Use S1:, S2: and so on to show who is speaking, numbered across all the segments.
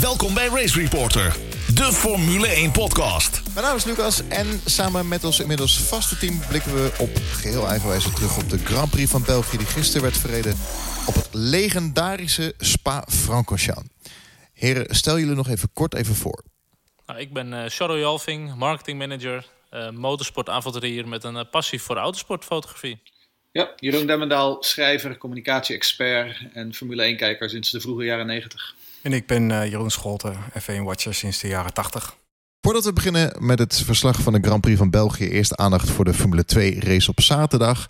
S1: Welkom bij Race Reporter, de Formule 1 podcast.
S2: Mijn naam is Lucas en samen met ons inmiddels vaste team blikken we op geheel eigenwijze terug op de Grand Prix van België die gisteren werd verreden op het legendarische Spa-Francorchamps. Heren, stel jullie nog even kort even voor.
S3: Nou, ik ben uh, Charles Jalving, marketingmanager, uh, motorsportavonturier met een uh, passie voor autosportfotografie.
S4: Ja, Jeroen Demmendaal, schrijver, communicatie-expert en Formule 1-kijker sinds de vroege jaren 90.
S5: En ik ben uh, Jeroen Scholten, F1-watcher sinds de jaren 80.
S2: Voordat we beginnen met het verslag van de Grand Prix van België, eerst aandacht voor de Formule 2 race op zaterdag.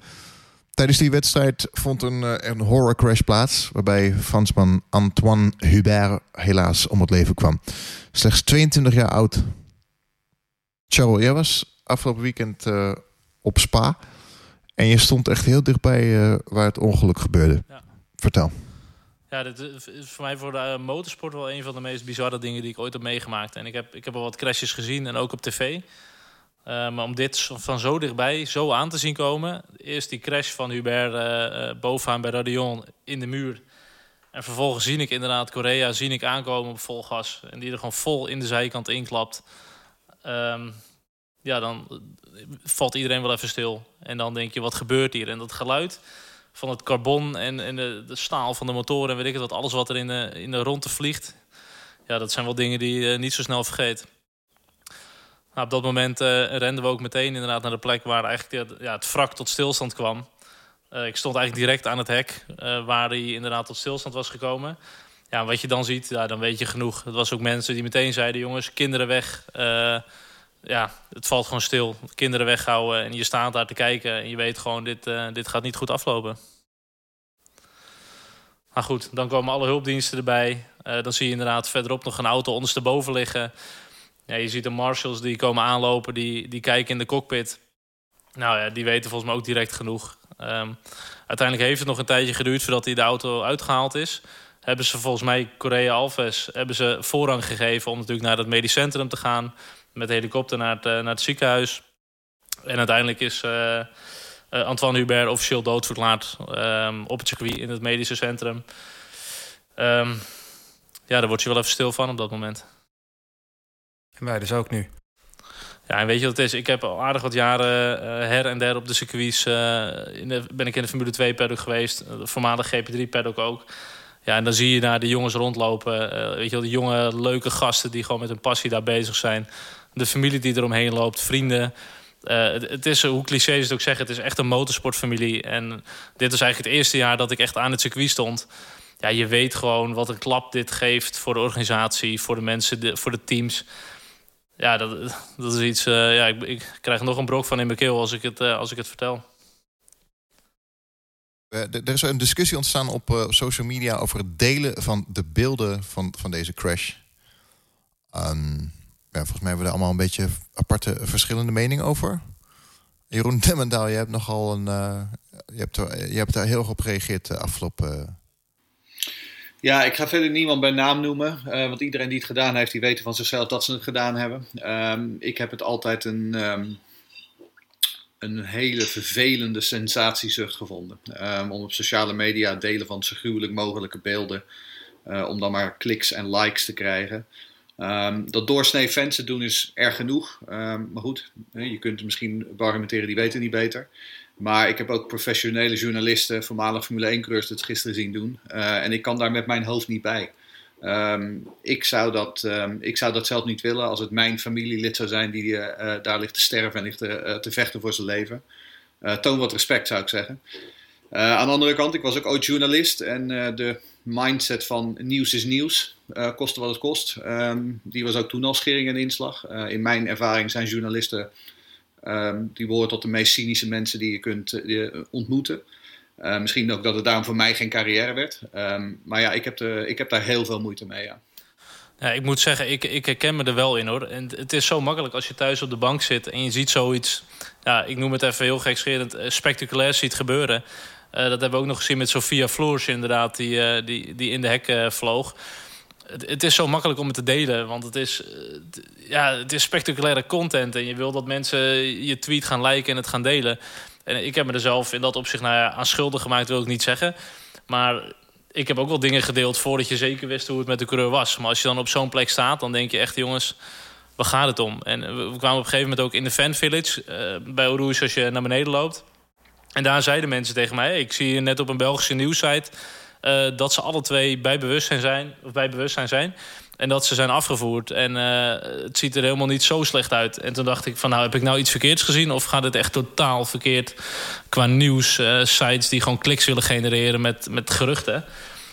S2: Tijdens die wedstrijd vond een, een horror crash plaats, waarbij Fransman Antoine Hubert helaas om het leven kwam. Slechts 22 jaar oud. Charles, jij was afgelopen weekend uh, op Spa en je stond echt heel dichtbij uh, waar het ongeluk gebeurde. Ja. Vertel.
S3: Ja, dit is voor mij voor de uh, motorsport wel een van de meest bizarre dingen die ik ooit heb meegemaakt. En ik heb, ik heb al wat crashes gezien en ook op tv. Uh, maar om dit van zo dichtbij zo aan te zien komen. Eerst die crash van Hubert uh, bovenaan bij Radion in de muur. En vervolgens zie ik inderdaad Korea zie ik aankomen op vol gas. En die er gewoon vol in de zijkant inklapt. Um, ja, dan valt iedereen wel even stil. En dan denk je, wat gebeurt hier? En dat geluid van het carbon en, en de, de, staal van de motoren en weet ik het wat, alles wat er in de, in de ronde vliegt. Ja, dat zijn wel dingen die je niet zo snel vergeet. Nou, op dat moment uh, renden we ook meteen inderdaad naar de plek waar eigenlijk ja, het wrak tot stilstand kwam. Ik stond eigenlijk direct aan het hek waar hij inderdaad tot stilstand was gekomen. Ja, wat je dan ziet, ja, dan weet je genoeg. Het was ook mensen die meteen zeiden, jongens, kinderen weg. Ja, het valt gewoon stil. Kinderen weghouden en je staat daar te kijken en je weet gewoon, dit, dit gaat niet goed aflopen. Maar goed, dan komen alle hulpdiensten erbij. Uh, dan zie je inderdaad verderop nog een auto ondersteboven liggen. Ja, je ziet de marshals die komen aanlopen, die, die kijken in de cockpit. Nou ja, die weten volgens mij ook direct genoeg. Um, uiteindelijk heeft het nog een tijdje geduurd voordat hij de auto uitgehaald is. Hebben ze volgens mij Korea Alves hebben ze voorrang gegeven om natuurlijk naar het medisch centrum te gaan. Met de helikopter naar het, naar het ziekenhuis. En uiteindelijk is uh, uh, Antoine Hubert officieel doodverklaard um, op het circuit in het medische centrum. Um, ja, daar word je wel even stil van op dat moment.
S5: En wij dus ook nu.
S3: Ja, en weet je wat het is? Ik heb al aardig wat jaren uh, her en der op de circuits... Uh, in de, ben ik in de Formule 2 paddock geweest. De voormalig GP3 paddock ook. Ja, en dan zie je daar de jongens rondlopen. Uh, weet je wel, die jonge, leuke gasten die gewoon met hun passie daar bezig zijn. De familie die eromheen loopt, vrienden. Uh, het, is, hoe cliché is het ook zeggen, het is echt een motorsportfamilie. En dit is eigenlijk het eerste jaar dat ik echt aan het circuit stond. Ja, je weet gewoon wat een klap dit geeft voor de organisatie, voor de mensen, de, voor de teams. Ja, dat, dat is iets. Uh, ja, ik, ik, krijg nog een brok van in mijn keel als ik het, uh, als ik het vertel.
S2: Er is een discussie ontstaan op social media over het delen van de beelden van, van deze crash. Um, ja, volgens mij hebben we er allemaal een beetje aparte verschillende meningen over. Jeroen Demmendaal, je hebt nogal een. Uh, je, hebt je hebt daar heel erg op gereageerd de afgelopen.
S4: Ja, ik ga verder niemand bij naam noemen. Uh, want iedereen die het gedaan heeft, die weten van zichzelf dat ze het gedaan hebben. Um, ik heb het altijd een, um, een hele vervelende sensatiezucht gevonden. Um, om op sociale media delen van zo gruwelijk mogelijke beelden. Om dan maar kliks en likes te krijgen. Um, dat doorsnee fans doen is erg genoeg. Um, maar goed, je kunt misschien argumenteren, die weten niet beter. Maar ik heb ook professionele journalisten, voormalig Formule 1-coureurs, het gisteren zien doen. Uh, en ik kan daar met mijn hoofd niet bij. Um, ik, zou dat, ik zou dat zelf niet willen als het mijn familielid zou zijn die uh, daar ligt te sterven en ligt te, te vechten voor zijn leven. toon wat respect, zou ik zeggen. aan de andere kant, ik was ook ooit journalist en de mindset van nieuws is nieuws, uh, koste wat het kost. Um, die was ook toen al schering en inslag. Uh, in mijn ervaring zijn journalisten, um, die behoren tot de meest cynische mensen die je kunt uh, ontmoeten. misschien ook dat het daarom voor mij geen carrière werd. Um, maar ja, ik heb, ik heb daar heel veel moeite mee, ja.
S3: Ja, ik moet zeggen, ik, ik herken me er wel in hoor. En het is zo makkelijk als je thuis op de bank zit en je ziet zoiets, ja, ik noem het even heel gekscherend, spectaculair ziet gebeuren. Dat hebben we ook nog gezien met Sophia Floors inderdaad, die, die, die in de hek vloog. Het, is zo makkelijk om het te delen, want het is, ja, het is spectaculaire content. En je wil dat mensen je tweet gaan liken en het gaan delen. En ik heb me er zelf in dat opzicht nou ja, aan schuldig gemaakt, wil ik niet zeggen. Maar ik heb ook wel dingen gedeeld voordat je zeker wist hoe het met de coureur was. Maar als je dan op zo'n plek staat, dan denk je echt, jongens, waar gaat het om? En we kwamen op een gegeven moment ook in de fan village uh, bij Rouge als je naar beneden loopt. En daar zeiden mensen tegen mij, ik zie net op een Belgische nieuwsite uh, dat ze alle twee bij bewustzijn zijn, of bij bewustzijn zijn. En dat ze zijn afgevoerd. En uh, het ziet er helemaal niet zo slecht uit. En toen dacht ik van nou, heb ik nou iets verkeerds gezien? Of gaat het echt totaal verkeerd qua nieuws, uh, sites die gewoon kliks willen genereren met, met geruchten?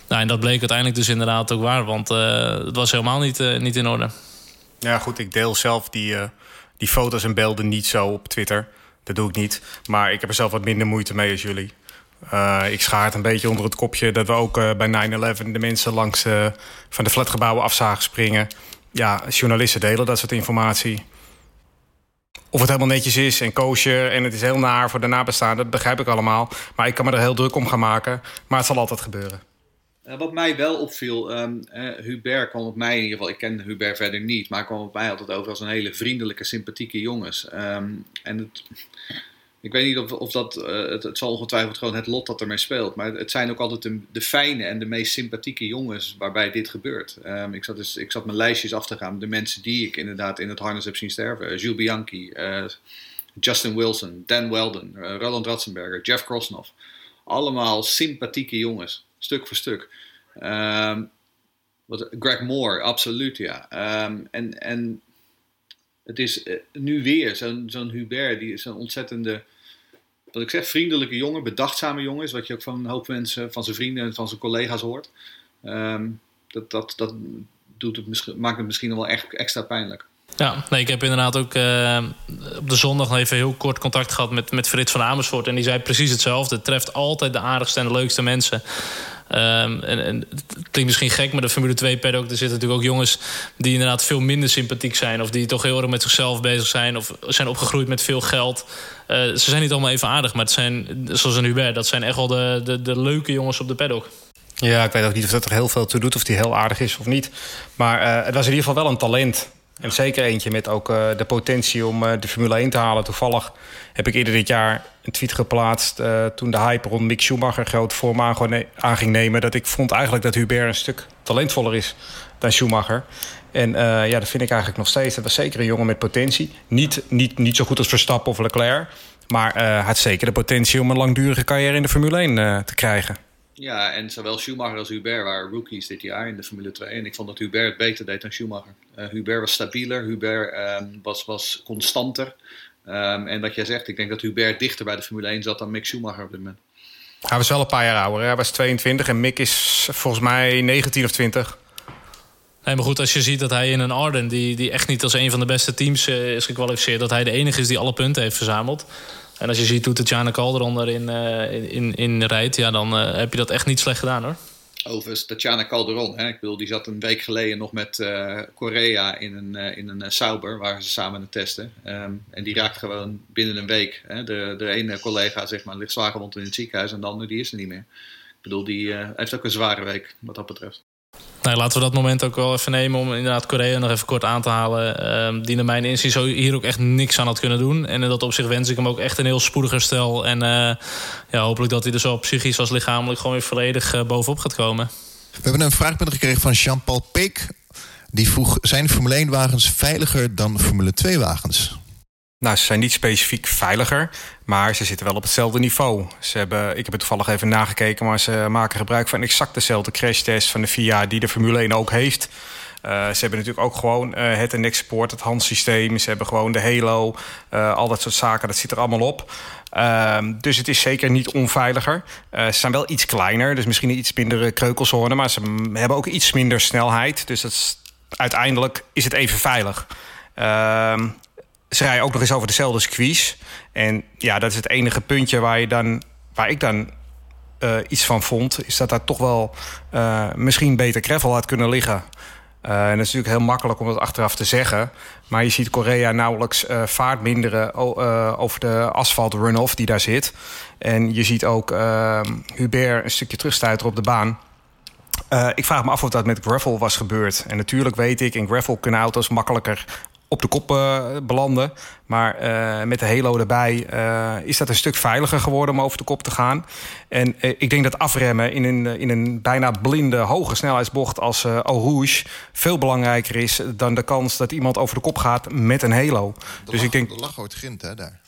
S3: Nou, en dat bleek uiteindelijk dus inderdaad ook waar. Want het was helemaal niet, niet in orde.
S5: Ja, goed, ik deel zelf die, die foto's en beelden niet zo op Twitter. Dat doe ik niet. Maar ik heb er zelf wat minder moeite mee als jullie. Uh, ik schaar het een beetje onder het kopje dat we ook uh, bij 9-11 de mensen langs uh, van de flatgebouwen af zagen springen. Ja, journalisten delen dat soort informatie. Of het helemaal netjes is en koosje en het is heel naar voor de nabestaanden, dat begrijp ik allemaal. Maar ik kan me er heel druk om gaan maken. Maar het zal altijd gebeuren.
S4: wat mij wel opviel, um, Hubert kwam op mij in ieder geval, ik ken Hubert verder niet, maar kwam op mij altijd over als een hele vriendelijke, sympathieke jongens. Um, en het, ik weet niet of, of dat, uh, het, het, zal ongetwijfeld gewoon het lot dat ermee speelt. Maar het zijn ook altijd de, fijne en de meest sympathieke jongens waarbij dit gebeurt. Um, ik, zat dus, ik zat mijn lijstjes af te gaan. De mensen die ik inderdaad in het harnas heb zien sterven. Uh, Jules Bianchi, uh, Justin Wilson, Dan Weldon, Roland Ratzenberger, Jeff Krosnoff. Allemaal sympathieke jongens, stuk voor stuk. Um, wat, Greg Moore, absoluut ja. Um, en, en het is nu weer zo'n zo'n Hubert, die is een ontzettende wat ik zeg, vriendelijke jongen, bedachtzame jongen is, wat je ook van een hoop mensen, van zijn vrienden en van zijn collega's hoort. Um, dat dat, dat doet het maakt het misschien wel echt extra pijnlijk.
S3: Ja, nee, ik heb inderdaad ook uh, op de zondag nog even heel kort contact gehad met, met Frits van Amersfoort. En die zei precies hetzelfde. Het treft altijd de aardigste en de leukste mensen. Um, en, het klinkt misschien gek, maar de Formule 2 paddock... er zitten natuurlijk ook jongens die inderdaad veel minder sympathiek zijn... of die toch heel erg met zichzelf bezig zijn... of zijn opgegroeid met veel geld. Uh, ze zijn niet allemaal even aardig, maar het zijn, zoals een Hubert... dat zijn echt wel de, de, de leuke jongens op de paddock.
S5: Ja, ik weet ook niet of dat er heel veel toe doet... of die heel aardig is of niet. Maar uh, het was in ieder geval wel een talent... En zeker eentje met ook uh, de potentie om uh, de Formule 1 te halen. Toevallig heb ik eerder dit jaar een tweet geplaatst... Uh, toen de hype rond Mick Schumacher groot vorm aan, aan ging nemen... dat ik vond eigenlijk dat Hubert een stuk talentvoller is dan Schumacher. En ja, dat vind ik eigenlijk nog steeds. Dat was zeker een jongen met potentie. Niet, niet, niet zo goed als Verstappen of Leclerc... maar had zeker de potentie om een langdurige carrière in de Formule 1 te krijgen.
S4: Ja, en zowel Schumacher als Hubert waren rookies dit jaar in de Formule 2. En ik vond dat Hubert het beter deed dan Schumacher. Uh, Hubert was stabieler, Hubert um, was, was constanter. Um, en wat jij zegt, ik denk dat Hubert dichter bij de Formule 1 zat dan Mick Schumacher op dit moment.
S5: Hij was wel een paar jaar ouder. Hij was 22 en Mick is volgens mij 19 of 20.
S3: Nee, maar goed, als je ziet dat hij in een Arden, die, die echt niet als een van de beste teams uh, is gekwalificeerd, dat hij de enige is die alle punten heeft verzameld. En als je ziet hoe Tatjana Calderon erin uh, in, in rijdt, ja, dan uh, heb je dat echt niet slecht gedaan hoor.
S4: Overigens, Tatjana Calderon, hè, ik bedoel, die zat een week geleden nog met uh, Korea in een, in een Sauber, waar ze samen aan het testen. Um, en die raakt gewoon binnen een week. Hè, de, de ene collega zeg maar, ligt zwaar gewond in het ziekenhuis en de andere die is er niet meer. Ik bedoel, die heeft ook een zware week wat dat betreft.
S3: Nou, laten we dat moment ook wel even nemen om inderdaad Korea nog even kort aan te halen. Uh, die naar mijn zo hier ook echt niks aan had kunnen doen. En in dat opzicht wens ik hem ook echt een heel spoedig herstel. En uh, ja, hopelijk dat hij er zo psychisch als lichamelijk gewoon weer volledig uh, bovenop gaat komen.
S2: We hebben een vraag gekregen van Jean-Paul Peek. Die vroeg, zijn Formule 1-wagens veiliger dan Formule 2-wagens?
S5: Nou, ze zijn niet specifiek veiliger, maar ze zitten wel op hetzelfde niveau. Ze hebben, ik heb het toevallig even nagekeken, maar ze maken gebruik van exact dezelfde crashtest van de FIA die de Formule 1 ook heeft. Uh, ze hebben natuurlijk ook gewoon uh, het en export, het handsysteem. Ze hebben gewoon de Halo, uh, al dat soort zaken. Dat zit er allemaal op. Ehm, dus het is zeker niet onveiliger. ze zijn wel iets kleiner, dus misschien iets minder kreukelzone. Maar ze hebben ook iets minder snelheid. Dus dat is, uiteindelijk is het even veilig. Ehm, ze rijden ook nog eens over dezelfde squeeze. En ja, dat is het enige puntje waar, je dan, waar ik dan uh, iets van vond... is dat daar toch wel uh, misschien beter gravel had kunnen liggen. Uh, en dat is natuurlijk heel makkelijk om dat achteraf te zeggen. Maar je ziet Korea nauwelijks vaart minderen over de asfalt runoff die daar zit. En je ziet ook Hubert een stukje terugstuiteren op de baan... Ik vraag me af of dat met gravel was gebeurd. En natuurlijk weet ik, in gravel kunnen auto's makkelijker op de kop belanden. Maar met de halo erbij is dat een stuk veiliger geworden om over de kop te gaan. En ik denk dat afremmen in een, in een bijna blinde hoge snelheidsbocht als Eau Rouge veel belangrijker is dan de kans dat iemand over de kop gaat met een halo. dus ik denk.
S2: Lag ooit grind, hè, daar.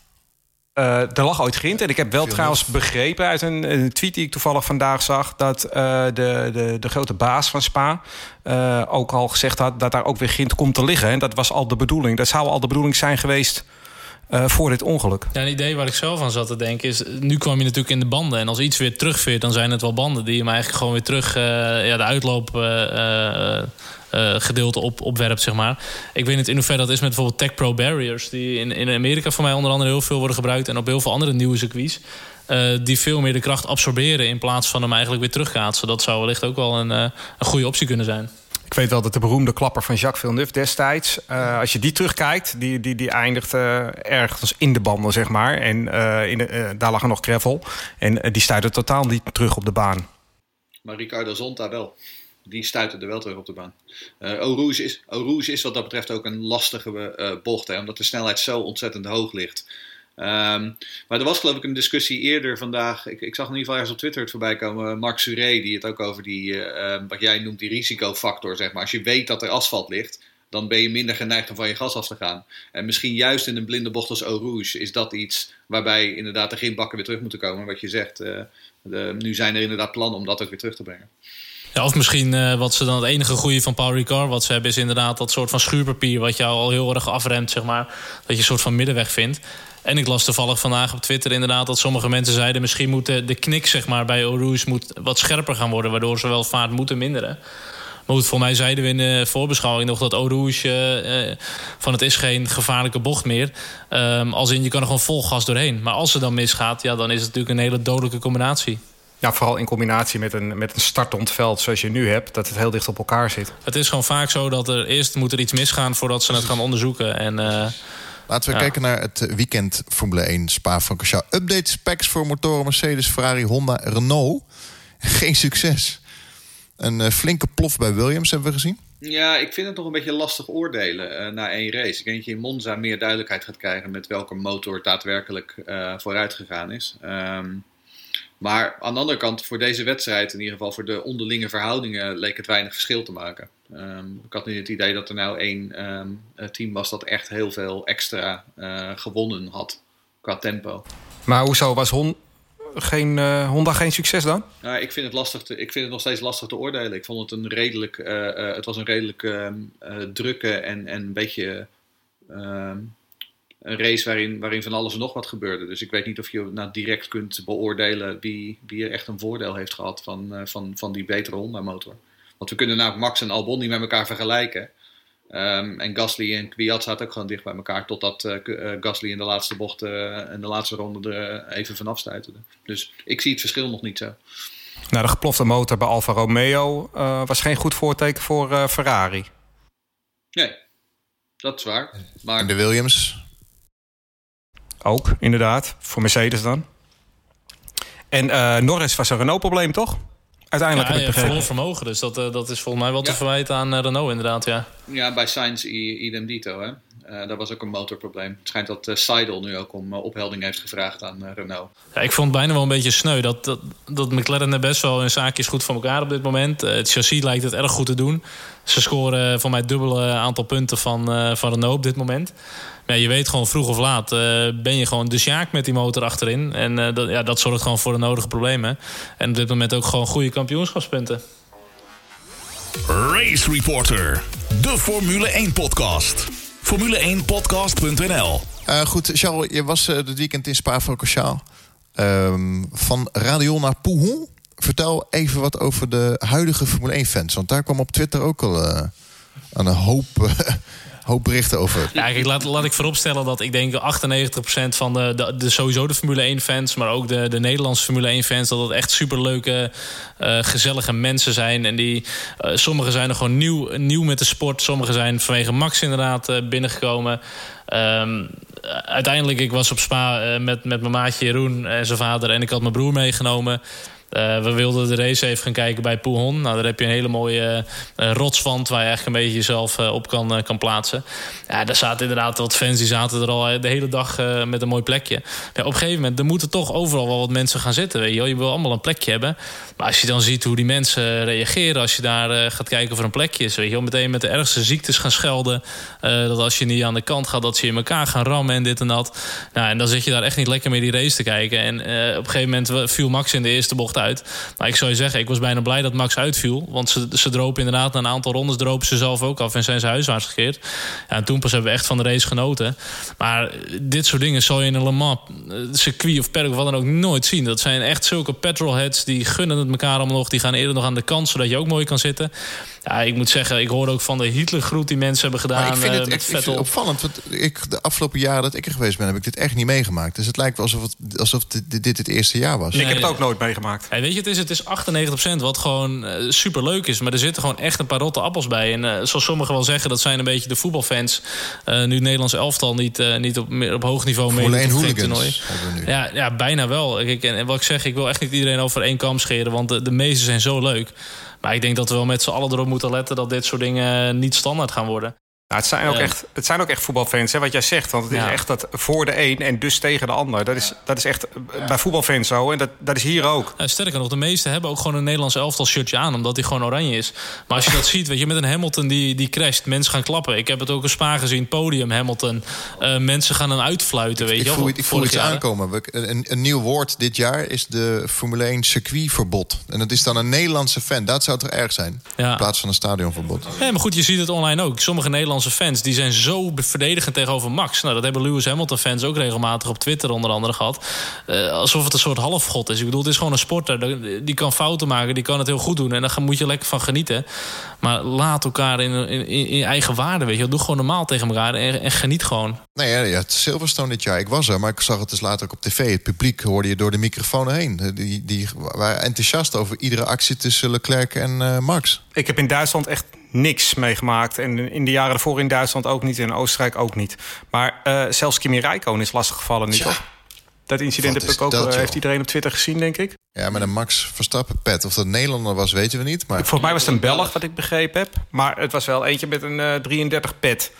S5: Uh, er lag ooit grind. En ik heb wel trouwens begrepen uit een, een, tweet die ik toevallig vandaag zag... dat uh, de, de, de grote baas van Spa uh, ook al gezegd had... dat daar ook weer grind komt te liggen. En dat was al de bedoeling. Dat zou al de bedoeling zijn geweest uh, voor dit ongeluk.
S3: Ja, een idee waar ik zelf aan zat te denken is... nu kwam je natuurlijk in de banden. En als iets weer terugveert, dan zijn het wel banden... die hem eigenlijk gewoon weer terug uh, ja, de uitloop... Uh, gedeelte op, opwerpt, zeg maar. Ik weet niet in hoeverre dat is met bijvoorbeeld Tech Pro Barriers... die in, in Amerika voor mij onder andere heel veel worden gebruikt... en op heel veel andere nieuwe circuits... Uh, die veel meer de kracht absorberen... in plaats van hem eigenlijk weer terugkaatsen. Dat zou wellicht ook wel een, uh, een goede optie kunnen zijn.
S5: Ik weet wel dat de beroemde klapper van Jacques Villeneuve destijds... Uh, als je die terugkijkt, die, die, die eindigt uh, ergens in de banden, zeg maar. En uh, in de, daar lag er nog gravel. En die stuitte totaal niet terug op de baan.
S4: Maar Ricardo Zonta wel. Die stuitte er wel terug op de baan. Uh, Rouge is, Rouge is wat dat betreft ook een lastige bocht. Hè, omdat de snelheid zo ontzettend hoog ligt. Um, maar er was geloof ik een discussie eerder vandaag. Ik, ik zag in ieder geval ergens op Twitter het voorbij komen. Mark Suré, die het ook over die, uh, wat jij noemt, die risicofactor. Zeg maar. Als je weet dat er asfalt ligt, dan ben je minder geneigd om van je gas af te gaan. En misschien juist in een blinde bocht als Eau Rouge is dat iets waarbij inderdaad de grindbakken weer terug moeten komen. Wat je zegt, de, nu zijn er inderdaad plannen om dat ook weer terug te brengen.
S3: Of misschien uh, wat ze dan het enige goede van Paul Ricard wat ze hebben is inderdaad dat soort van schuurpapier wat jou al heel erg afremt, zeg maar. Dat je een soort van middenweg vindt. En ik las toevallig vandaag op Twitter inderdaad dat sommige mensen zeiden... misschien moet de, knik zeg maar, bij Oroes wat scherper gaan worden... waardoor ze wel vaart moeten minderen. Maar goed, voor mij zeiden we in de voorbeschouwing nog dat Oroes... Uh, van het is geen gevaarlijke bocht meer. Um, als in, je kan er gewoon vol gas doorheen. Maar als ze dan misgaat, ja, dan is het natuurlijk een hele dodelijke combinatie.
S5: Ja, vooral in combinatie met een, met een startend veld zoals je nu hebt... dat het heel dicht op elkaar zit.
S3: Het is gewoon vaak zo dat er eerst moet er iets misgaan... voordat ze het gaan onderzoeken. En... Uh,
S2: Laten we kijken naar het weekend Formule 1 Spa-Francorchamps. Update specs voor motoren Mercedes, Ferrari, Honda, Renault. Geen succes. Een uh, flinke plof bij Williams hebben we gezien.
S4: Ja, ik vind het nog een beetje lastig oordelen uh, na één race. Ik denk dat je in Monza meer duidelijkheid gaat krijgen met welke motor daadwerkelijk uh, vooruit gegaan is. Um, maar aan de andere kant, voor deze wedstrijd, in ieder geval voor de onderlinge verhoudingen, leek het weinig verschil te maken. Um, ik had nu het idee dat er nou één um, team was dat echt heel veel extra uh, gewonnen had qua tempo.
S5: Maar hoezo was Hon geen, uh, Honda geen succes dan?
S4: Nou, ik, vind het lastig te, ik vind het nog steeds lastig te oordelen. Ik vond het een redelijk, uh, het was een redelijk drukke en, en een beetje ehm, een race waarin, waarin van alles en nog wat gebeurde. Dus ik weet niet of je nou direct kunt beoordelen wie, wie er echt een voordeel heeft gehad van, uh, van, van die betere Honda-motor. Want we kunnen nou Max en Albon niet met elkaar vergelijken. Um, en Gasly en Kwiat zaten ook gewoon dicht bij elkaar. Totdat uh, uh, Gasly in de laatste bocht uh, in de laatste ronde er even vanaf stuiterde. Dus ik zie het verschil nog niet zo.
S5: Nou, de geplofte motor bij Alfa Romeo was geen goed voorteken voor Ferrari.
S4: Nee, dat is waar.
S2: Maar... En de Williams?
S5: Ook, inderdaad. Voor Mercedes dan. En uh, Norris was een Renault-probleem, toch? Uiteindelijk
S3: ja, heb ik ja, vermogen, dus dat, uh, dat is volgens mij wel te ja. verwijten aan uh, Renault inderdaad, ja.
S4: Ja, bij Sainz idem dito, hè. Uh, dat was ook een motorprobleem. Het schijnt dat uh, Seidel nu ook om uh, ophelding heeft gevraagd aan Renault.
S3: Ja, ik vond het bijna wel een beetje sneu. Dat, dat, dat McLaren er best wel een zaakjes goed voor elkaar op dit moment. het chassis lijkt het erg goed te doen. Ze scoren voor mij het dubbele aantal punten van, van Renault op dit moment. Maar ja, je weet gewoon vroeg of laat ben je gewoon de sjaak met die motor achterin. En dat, ja, dat zorgt gewoon voor de nodige problemen. En op dit moment ook gewoon goede kampioenschapspunten.
S1: Race Reporter, de Formule 1 podcast. Formule1podcast.nl
S2: uh, Goed, Charles, je was uh, dit weekend in Spa-Francorchamps. Um, van Radion naar Pouhon. Vertel even wat over de huidige Formule 1-fans. Want daar kwam op Twitter ook al uh, een hoop hoop berichten over.
S3: Ja, kijk, laat, laat ik vooropstellen dat ik denk 98% van de, de, de, sowieso de Formule 1-fans, maar ook de, de Nederlandse Formule 1-fans, dat het echt superleuke, uh, gezellige mensen zijn. En die, uh, sommigen zijn er gewoon nieuw, nieuw met de sport, sommigen zijn vanwege Max inderdaad uh, binnengekomen. Um, uiteindelijk, ik was op Spa met, met mijn maatje Jeroen en zijn vader en ik had mijn broer meegenomen. Uh, we wilden de race even gaan kijken bij Pouhon. Nou, daar heb je een hele mooie uh, rotswand waar je echt een beetje jezelf uh, op kan, kan plaatsen. Ja, daar zaten inderdaad wat fans die zaten er al de hele dag met een mooi plekje. Op een gegeven moment, er moeten toch overal wel wat mensen gaan zitten. Weet je, je wil allemaal een plekje hebben. Maar als je dan ziet hoe die mensen reageren als je daar gaat kijken voor een plekje is, weet je, meteen met de ergste ziektes gaan schelden. dat als je niet aan de kant gaat, dat ze in elkaar gaan rammen en dit en dat. Nou, en dan zit je daar echt niet lekker mee die race te kijken. En op een gegeven moment viel Max in de eerste bocht uit uit. Maar ik zou je zeggen, ik was bijna blij dat Max uitviel. Want ze, ze dropen inderdaad na een aantal rondes dropen ze zelf ook af en zijn ze huiswaarts gekeerd. Ja, en toen pas hebben we echt van de race genoten. Maar dit soort dingen zal je in een Le Mans eh, circuit of perk of wat dan ook nooit zien. Dat zijn echt zulke petrolheads die gunnen het elkaar allemaal nog. Die gaan eerder nog aan de kant zodat je ook mooi kan zitten. Ja, ik moet zeggen, ik hoor ook van de Hitlergroet die mensen hebben gedaan. Maar
S2: ik vind het, uh, ik, vind opvallend, want ik, de afgelopen jaren dat ik er geweest ben, heb ik dit echt niet meegemaakt. Dus het lijkt wel alsof, het, alsof dit, dit het eerste jaar was.
S5: Nee, ik heb het ook nooit meegemaakt.
S3: Hey, weet je, het is, het is 98% wat gewoon uh, eh, super leuk is. Maar er zitten gewoon echt een paar rotte appels bij. En uh, zoals sommigen wel zeggen, dat zijn een beetje de voetbalfans. Uh, nu Nederlands elftal niet, niet op, op hoog niveau mee
S2: op toernooi.
S3: Ja, ja, bijna wel. Kijk, en, en, wat ik zeg, ik wil echt niet iedereen over één kam scheren. Want de, de meeste zijn zo leuk. Maar ik denk dat we wel met z'n allen erop moeten letten dat dit soort dingen niet standaard gaan worden.
S5: Nou, het, zijn ook echt, het zijn ook echt voetbalfans, hè, wat jij zegt. Want het is echt dat voor de een en dus tegen de ander. Dat is, dat is echt bij voetbalfans zo. En dat, dat is hier ook.
S3: sterker nog, de meesten hebben ook gewoon een Nederlands elftal shirtje aan. Omdat hij gewoon oranje is. Maar als je dat ziet, weet je, met een Hamilton die, die crasht. Mensen gaan klappen. Ik heb het ook een spa gezien, podium Hamilton. Uh, mensen gaan hem uitfluiten, weet
S2: ik,
S3: je
S2: voel, Ik voel iets aankomen. Een, een nieuw woord dit jaar is de Formule 1 circuitverbod. En dat is dan een Nederlandse fan. Dat zou toch erg zijn? In plaats van een stadionverbod.
S3: Ja, maar goed, je ziet het online ook. Sommige Nederlandse fans die zijn zo verdedigend tegenover Max. Nou, dat hebben Lewis Hamilton fans ook regelmatig op Twitter onder andere gehad. Uh, alsof het een soort halfgod is. Ik bedoel, het is gewoon een sporter. Die kan fouten maken, die kan het heel goed doen. En daar moet je lekker van genieten. Maar laat elkaar in, in, in eigen waarde, weet je. Doe gewoon normaal tegen elkaar en, en geniet gewoon.
S2: Nee, ja, ja, het Silverstone dit jaar. Ik was er, maar ik zag het dus later ook op tv. Het publiek hoorde je door de microfoon heen. Die, die waren enthousiast over iedere actie tussen Leclerc en uh, Max.
S5: Ik heb in Duitsland echt niks meegemaakt. En in de jaren ervoor in Duitsland ook niet. En in Oostenrijk ook niet. Maar uh, zelfs Kimi Räikkönen is lastig gevallen nu, toch? Dat incident heb ik ook, dat, heeft iedereen op Twitter gezien, denk ik.
S2: Ja, met een Max Verstappen pet. Of dat Nederlander was, weten we niet. Maar...
S5: Volgens mij was het een Belg, wat ik begrepen heb. Maar het was wel eentje met een uh, 33 pet.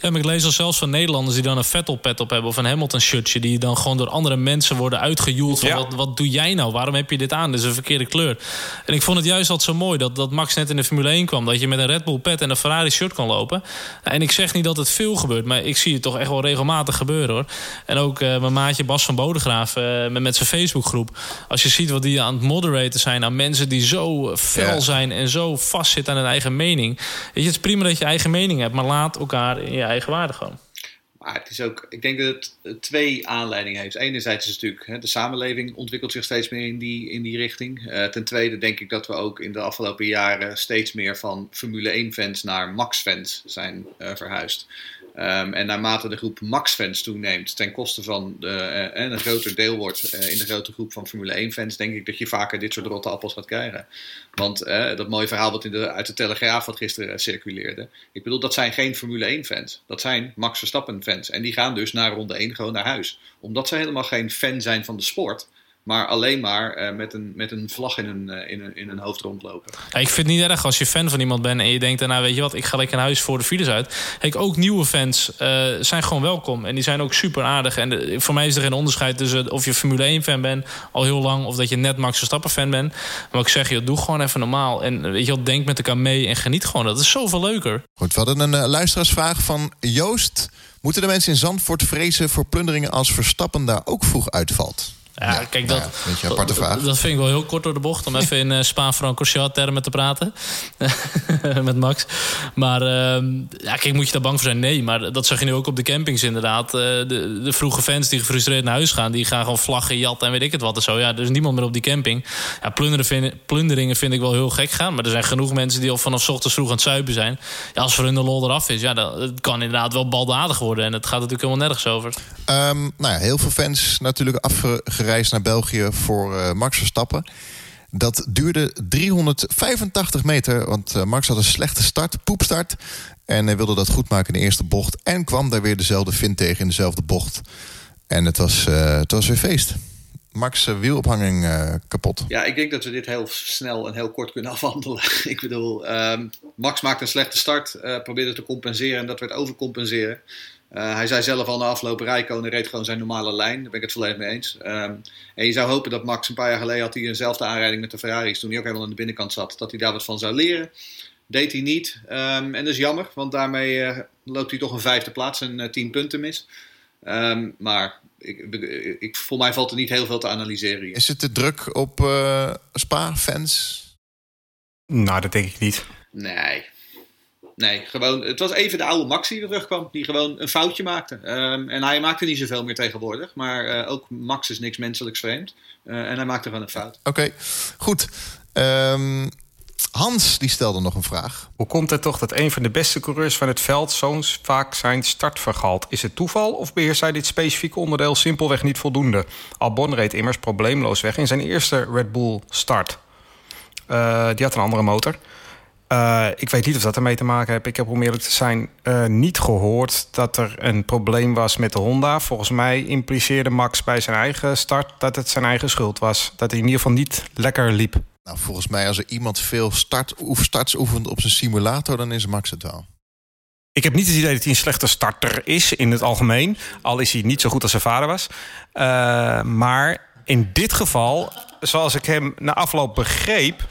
S3: Ja, maar ik lees al zelfs van Nederlanders die dan een Vettel-pet op hebben... of een Hamilton-shirtje, die dan gewoon door andere mensen worden uitgejoeld... van wat, wat doe jij nou? Waarom heb je dit aan? Dit is een verkeerde kleur. En ik vond het juist altijd zo mooi dat, dat Max net in de Formule 1 kwam... dat je met een Red Bull-pet en een Ferrari-shirt kan lopen. En ik zeg niet dat het veel gebeurt, maar ik zie het toch echt wel regelmatig gebeuren, hoor. En ook uh, mijn maatje Bas van Bodegraaf uh, met, met zijn Facebookgroep. Als je ziet wat die aan het moderaten zijn... aan mensen die zo fel zijn en zo vastzitten aan hun eigen mening. Weet je, het is prima dat je eigen mening hebt... maar laat elkaar in je eigen waarde gewoon.
S4: Maar het is ook, ik denk dat het twee aanleidingen heeft. Enerzijds is natuurlijk, hè, de samenleving ontwikkelt zich steeds meer in die, in die richting. Uh, ten tweede denk ik dat we ook in de afgelopen jaren steeds meer van Formule 1-fans naar Max-fans zijn uh, verhuisd. Um, en naarmate de groep Max-fans toeneemt ten koste van de, uh, en een groter deel wordt uh, in de grote groep van Formule 1-fans, denk ik dat je vaker dit soort rotte appels gaat krijgen. Want uh, dat mooie verhaal wat in de, uit de Telegraaf wat gisteren circuleerde. Ik bedoel, dat zijn geen Formule 1-fans. Dat zijn Max Verstappen-fans. En die gaan dus na ronde 1 gewoon naar huis. Omdat ze helemaal geen fan zijn van de sport maar alleen maar uh, met, een, met een vlag in een, uh, in, een, in een hoofd rondlopen.
S3: Ja, ik vind het niet erg als je fan van iemand bent en je denkt daarna, weet je wat, ik ga lekker naar huis voor de files uit. Kijk, ook nieuwe fans uh, zijn gewoon welkom en die zijn ook super aardig. En voor mij is er geen onderscheid tussen of je Formule 1 fan bent al heel lang of dat je net Max Verstappen fan bent. Maar ik zeg je, doe gewoon even normaal en weet je wat, denk met elkaar mee en geniet gewoon. Dat is zoveel leuker.
S2: Goed, we hadden een luisteraarsvraag van Joost. Moeten de mensen in Zandvoort vrezen voor plunderingen als Verstappen daar ook vroeg uitvalt?
S3: Ja, kijk, dat,
S2: ja, aparte vraag.
S3: dat vind ik wel heel kort door de bocht... om even in uh, Spa-Francorchat-termen te praten. met Max. Maar uh, ja, kijk, moet je daar bang voor zijn? Nee, maar dat zag je nu ook op de campings inderdaad. Uh, de, de, vroege fans die gefrustreerd naar huis gaan... die gaan gewoon vlaggen, jatten en weet ik het wat en zo. Ja, er is niemand meer op die camping. Ja, vind, plunderingen vind ik wel heel gek gaan. Maar er zijn genoeg mensen die al vanaf ochtends vroeg aan het zuipen zijn. Ja, als voor hun de lol eraf is, ja, dat, het kan inderdaad wel baldadig worden. En het gaat natuurlijk helemaal nergens over.
S2: Um, nou ja, heel veel fans natuurlijk afgereisd reis naar België voor uh, Max Verstappen. Dat duurde 385 meter, want uh, Max had een slechte start, poepstart. En hij wilde dat goed maken in de eerste bocht. En kwam daar weer dezelfde vin tegen in dezelfde bocht. En het was, uh, het was weer feest. Max eh, wielophanging kapot.
S4: Ja, ik denk dat we dit heel snel en heel kort kunnen afhandelen. ik bedoel, um, Max maakt een slechte start, uh, probeerde te compenseren en dat werd overcompenseren. Uh, hij zei zelf al na afloop, Rijkonen reed gewoon zijn normale lijn. Daar ben ik het volledig mee eens. Um, en je zou hopen dat Max een paar jaar geleden had hij eenzelfde aanrijding met de Ferraris, toen hij ook helemaal aan de binnenkant zat, dat hij daar wat van zou leren. Deed hij niet. Um, en dat is jammer, want daarmee uh, loopt hij toch een vijfde plaats en uh, tien punten mis. Um, maar ik, ik, voor mij valt er niet heel veel te analyseren. Hier.
S2: Is het te druk op uh, Spa-fans?
S5: Nou, dat denk ik niet.
S4: Nee. Nee, gewoon, het was even de oude Max die er terugkwam. Die gewoon een foutje maakte. Um, en hij maakte niet zoveel meer tegenwoordig. Maar uh, ook Max is niks menselijks vreemd. Uh, en hij maakte gewoon een fout.
S2: Oké, okay, goed. Um, Hans die stelde nog een vraag.
S5: Hoe komt het toch dat een van de beste coureurs van het veld zo vaak zijn start vergalt? Is het toeval of beheerst hij dit specifieke onderdeel simpelweg niet voldoende? Albon reed immers probleemloos weg in zijn eerste Red Bull start. Uh, die had een andere motor. Uh, ik weet niet of dat ermee te maken heeft. Ik heb om eerlijk te zijn uh, niet gehoord dat er een probleem was met de Honda. Volgens mij impliceerde Max bij zijn eigen start dat het zijn eigen schuld was. Dat hij in ieder geval niet lekker liep.
S2: Nou, volgens mij als er iemand veel start, starts oefent op zijn simulator, dan is Max het wel.
S5: Ik heb niet het idee dat hij een slechte starter is in het algemeen. Al is hij niet zo goed als zijn vader was. Uh, maar in dit geval, zoals ik hem na afloop begreep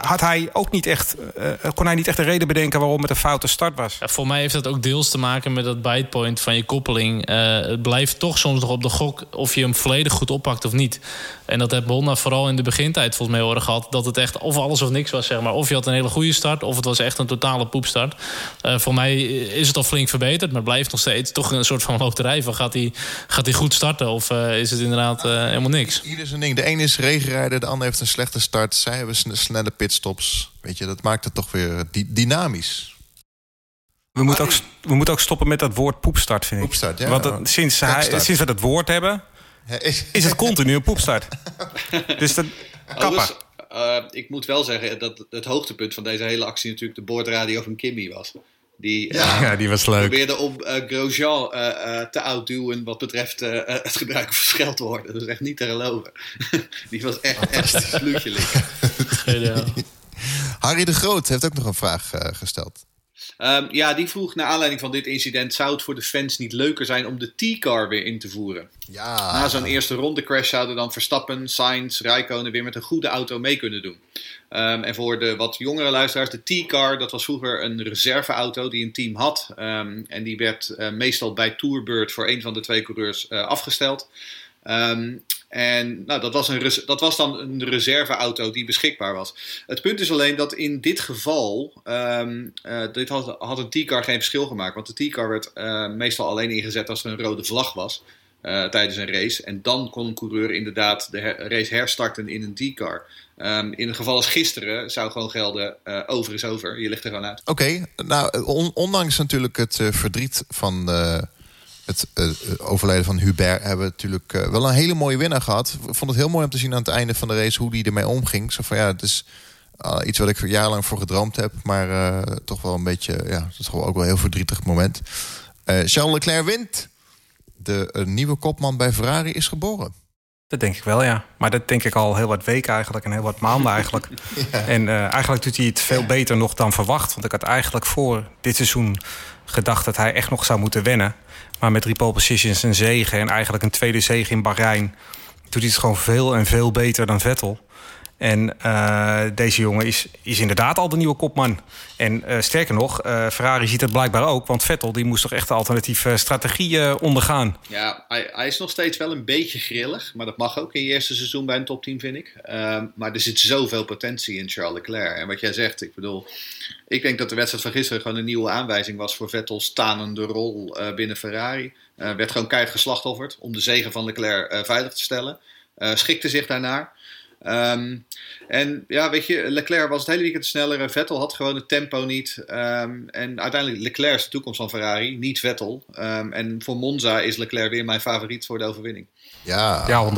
S5: had hij ook niet echt, uh, kon hij niet echt een reden bedenken waarom het een foute start was.
S3: Ja, voor mij heeft dat ook deels te maken met dat bitepoint van je koppeling. Uh, het blijft toch soms nog op de gok of je hem volledig goed oppakt of niet. En dat heeft Honda vooral in de begintijd volgens mij horen gehad. Dat het echt of alles of niks was, zeg maar. Of je had een hele goede start, of het was echt een totale poepstart. Uh, voor mij is het al flink verbeterd, maar blijft nog steeds toch een soort van loterij. Van gaat hij gaat hij goed starten of uh, is het inderdaad uh, helemaal niks?
S2: Ieder zijn ding. De een is regenrijder, de ander heeft een slechte start. Zij hebben snelle pitstops. Weet je, dat maakt het toch weer dynamisch.
S5: We moeten, ook, we moeten ook stoppen met dat woord poepstart, vind ik.
S2: Poepstart, ja.
S5: Want het, sinds, hij, sinds we dat woord hebben, is het continu een poepstart. dus dat, kappa.
S4: Oh, dus, uh, ik moet wel zeggen dat het hoogtepunt van deze hele actie natuurlijk de boordradio van Kimmy was. Die,
S5: ja. Uh, ja, die was leuk.
S4: probeerde om uh, Grosjean te outduwen wat betreft het gebruiken van scheldwoorden. Dat is echt niet te geloven. die was echt, echt
S2: Harry de Groot heeft ook nog een vraag gesteld.
S4: Um, ja, die vroeg naar aanleiding van dit incident: zou het voor de fans niet leuker zijn om de T-car weer in te voeren?
S2: Ja.
S4: Na zo'n eerste ronde crash zouden dan Verstappen, Sainz, Rijkonen weer met een goede auto mee kunnen doen. Um, en voor de wat jongere luisteraars, de T-car, dat was vroeger een reserveauto die een team had. Um, en die werd uh, meestal bij Tourbird voor een van de twee coureurs uh, afgesteld. Um, en nou, dat, was een, dat was dan een reserveauto die beschikbaar was. Het punt is alleen dat in dit geval, um, uh, dit had, had een T-car geen verschil gemaakt. Want de T-car werd uh, meestal alleen ingezet als er een rode vlag was uh, tijdens een race. En dan kon een coureur inderdaad de race herstarten in een T-car. Um, in een geval als gisteren zou gewoon gelden, over is over. Je ligt er gewoon uit.
S2: Oké, nou on ondanks natuurlijk het verdriet van het uh, overlijden van Hubert hebben we natuurlijk uh, wel een hele mooie winnaar gehad. Ik vond het heel mooi om te zien aan het einde van de race hoe die ermee omging. Zo van ja, het is uh, iets wat ik jarenlang voor gedroomd heb, maar toch wel een beetje, ja, het is gewoon ook wel een heel verdrietig moment. Charles Leclerc wint. De nieuwe kopman bij Ferrari is geboren.
S5: Dat denk ik wel, ja. Maar dat denk ik al heel wat weken eigenlijk en heel wat maanden eigenlijk. ja. En eigenlijk doet hij het veel beter nog dan verwacht. Want ik had eigenlijk voor dit seizoen gedacht dat hij echt nog zou moeten wennen. Maar met drie positions een zegen en eigenlijk een tweede zege in Bahrein... doet hij het gewoon veel en veel beter dan Vettel. En uh, deze jongen is, is inderdaad al de nieuwe kopman. En uh, sterker nog, uh, Ferrari ziet het blijkbaar ook. Want Vettel die moest toch echt een alternatieve strategie ondergaan.
S4: Ja, hij, is nog steeds wel een beetje grillig. Maar dat mag ook in je eerste seizoen bij een topteam, vind ik. maar er zit zoveel potentie in Charles Leclerc. En wat jij zegt, ik bedoel... Ik denk dat de wedstrijd van gisteren gewoon een nieuwe aanwijzing was... voor Vettels tanende rol binnen Ferrari. werd gewoon keihard geslachtofferd om de zegen van Leclerc veilig te stellen. schikte zich daarnaar. Um, en ja, weet je, Leclerc was het hele weekend sneller. Vettel had gewoon het tempo niet. Um, en uiteindelijk Leclerc is de toekomst van Ferrari, niet Vettel. Um, en voor Monza is Leclerc weer mijn favoriet voor de overwinning.
S2: Ja,
S5: ja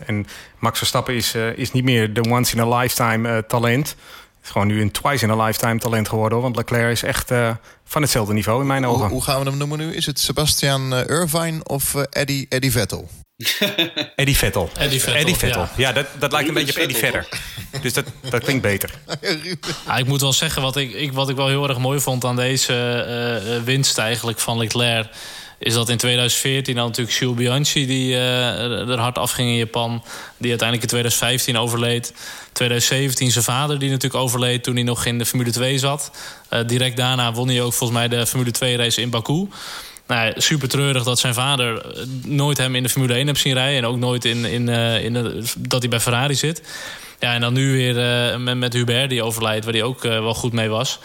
S5: 100%. En Max Verstappen is, uh, is niet meer de once-in-a-lifetime uh, talent. is gewoon nu een twice in a lifetime talent geworden. Want Leclerc is echt uh, van hetzelfde niveau in mijn ogen.
S2: Hoe, hoe, gaan we hem noemen nu? Is het Sebastian Irvine of Eddie, Eddie Vettel?
S5: Eddie Vettel.
S3: Eddie Vettel,
S5: Eddie Vettel.
S3: ja.
S5: Ja, dat, dat lijkt een beetje op Eddie Vedder. Dus dat, dat klinkt beter.
S3: Ja, ik moet wel zeggen, wat ik, ik, wat ik wel heel erg mooi vond aan deze eh, eh, winst eigenlijk van Leclerc... is dat in 2014 dan natuurlijk Jules Bianchi die eh, er hard afging in Japan... die uiteindelijk in 2015 overleed. 2017 zijn vader die natuurlijk overleed toen hij nog in de Formule 2 zat. Eh, direct daarna won hij ook volgens mij de Formule 2 race in Baku... Nou, super treurig dat zijn vader eh, nooit hem in de Formule 1 heeft zien rijden. En ook nooit in, in, eh, in dat hij bij Ferrari zit. Ja, en dan nu weer eh, met, Hubert die overlijdt, waar hij ook wel goed mee was.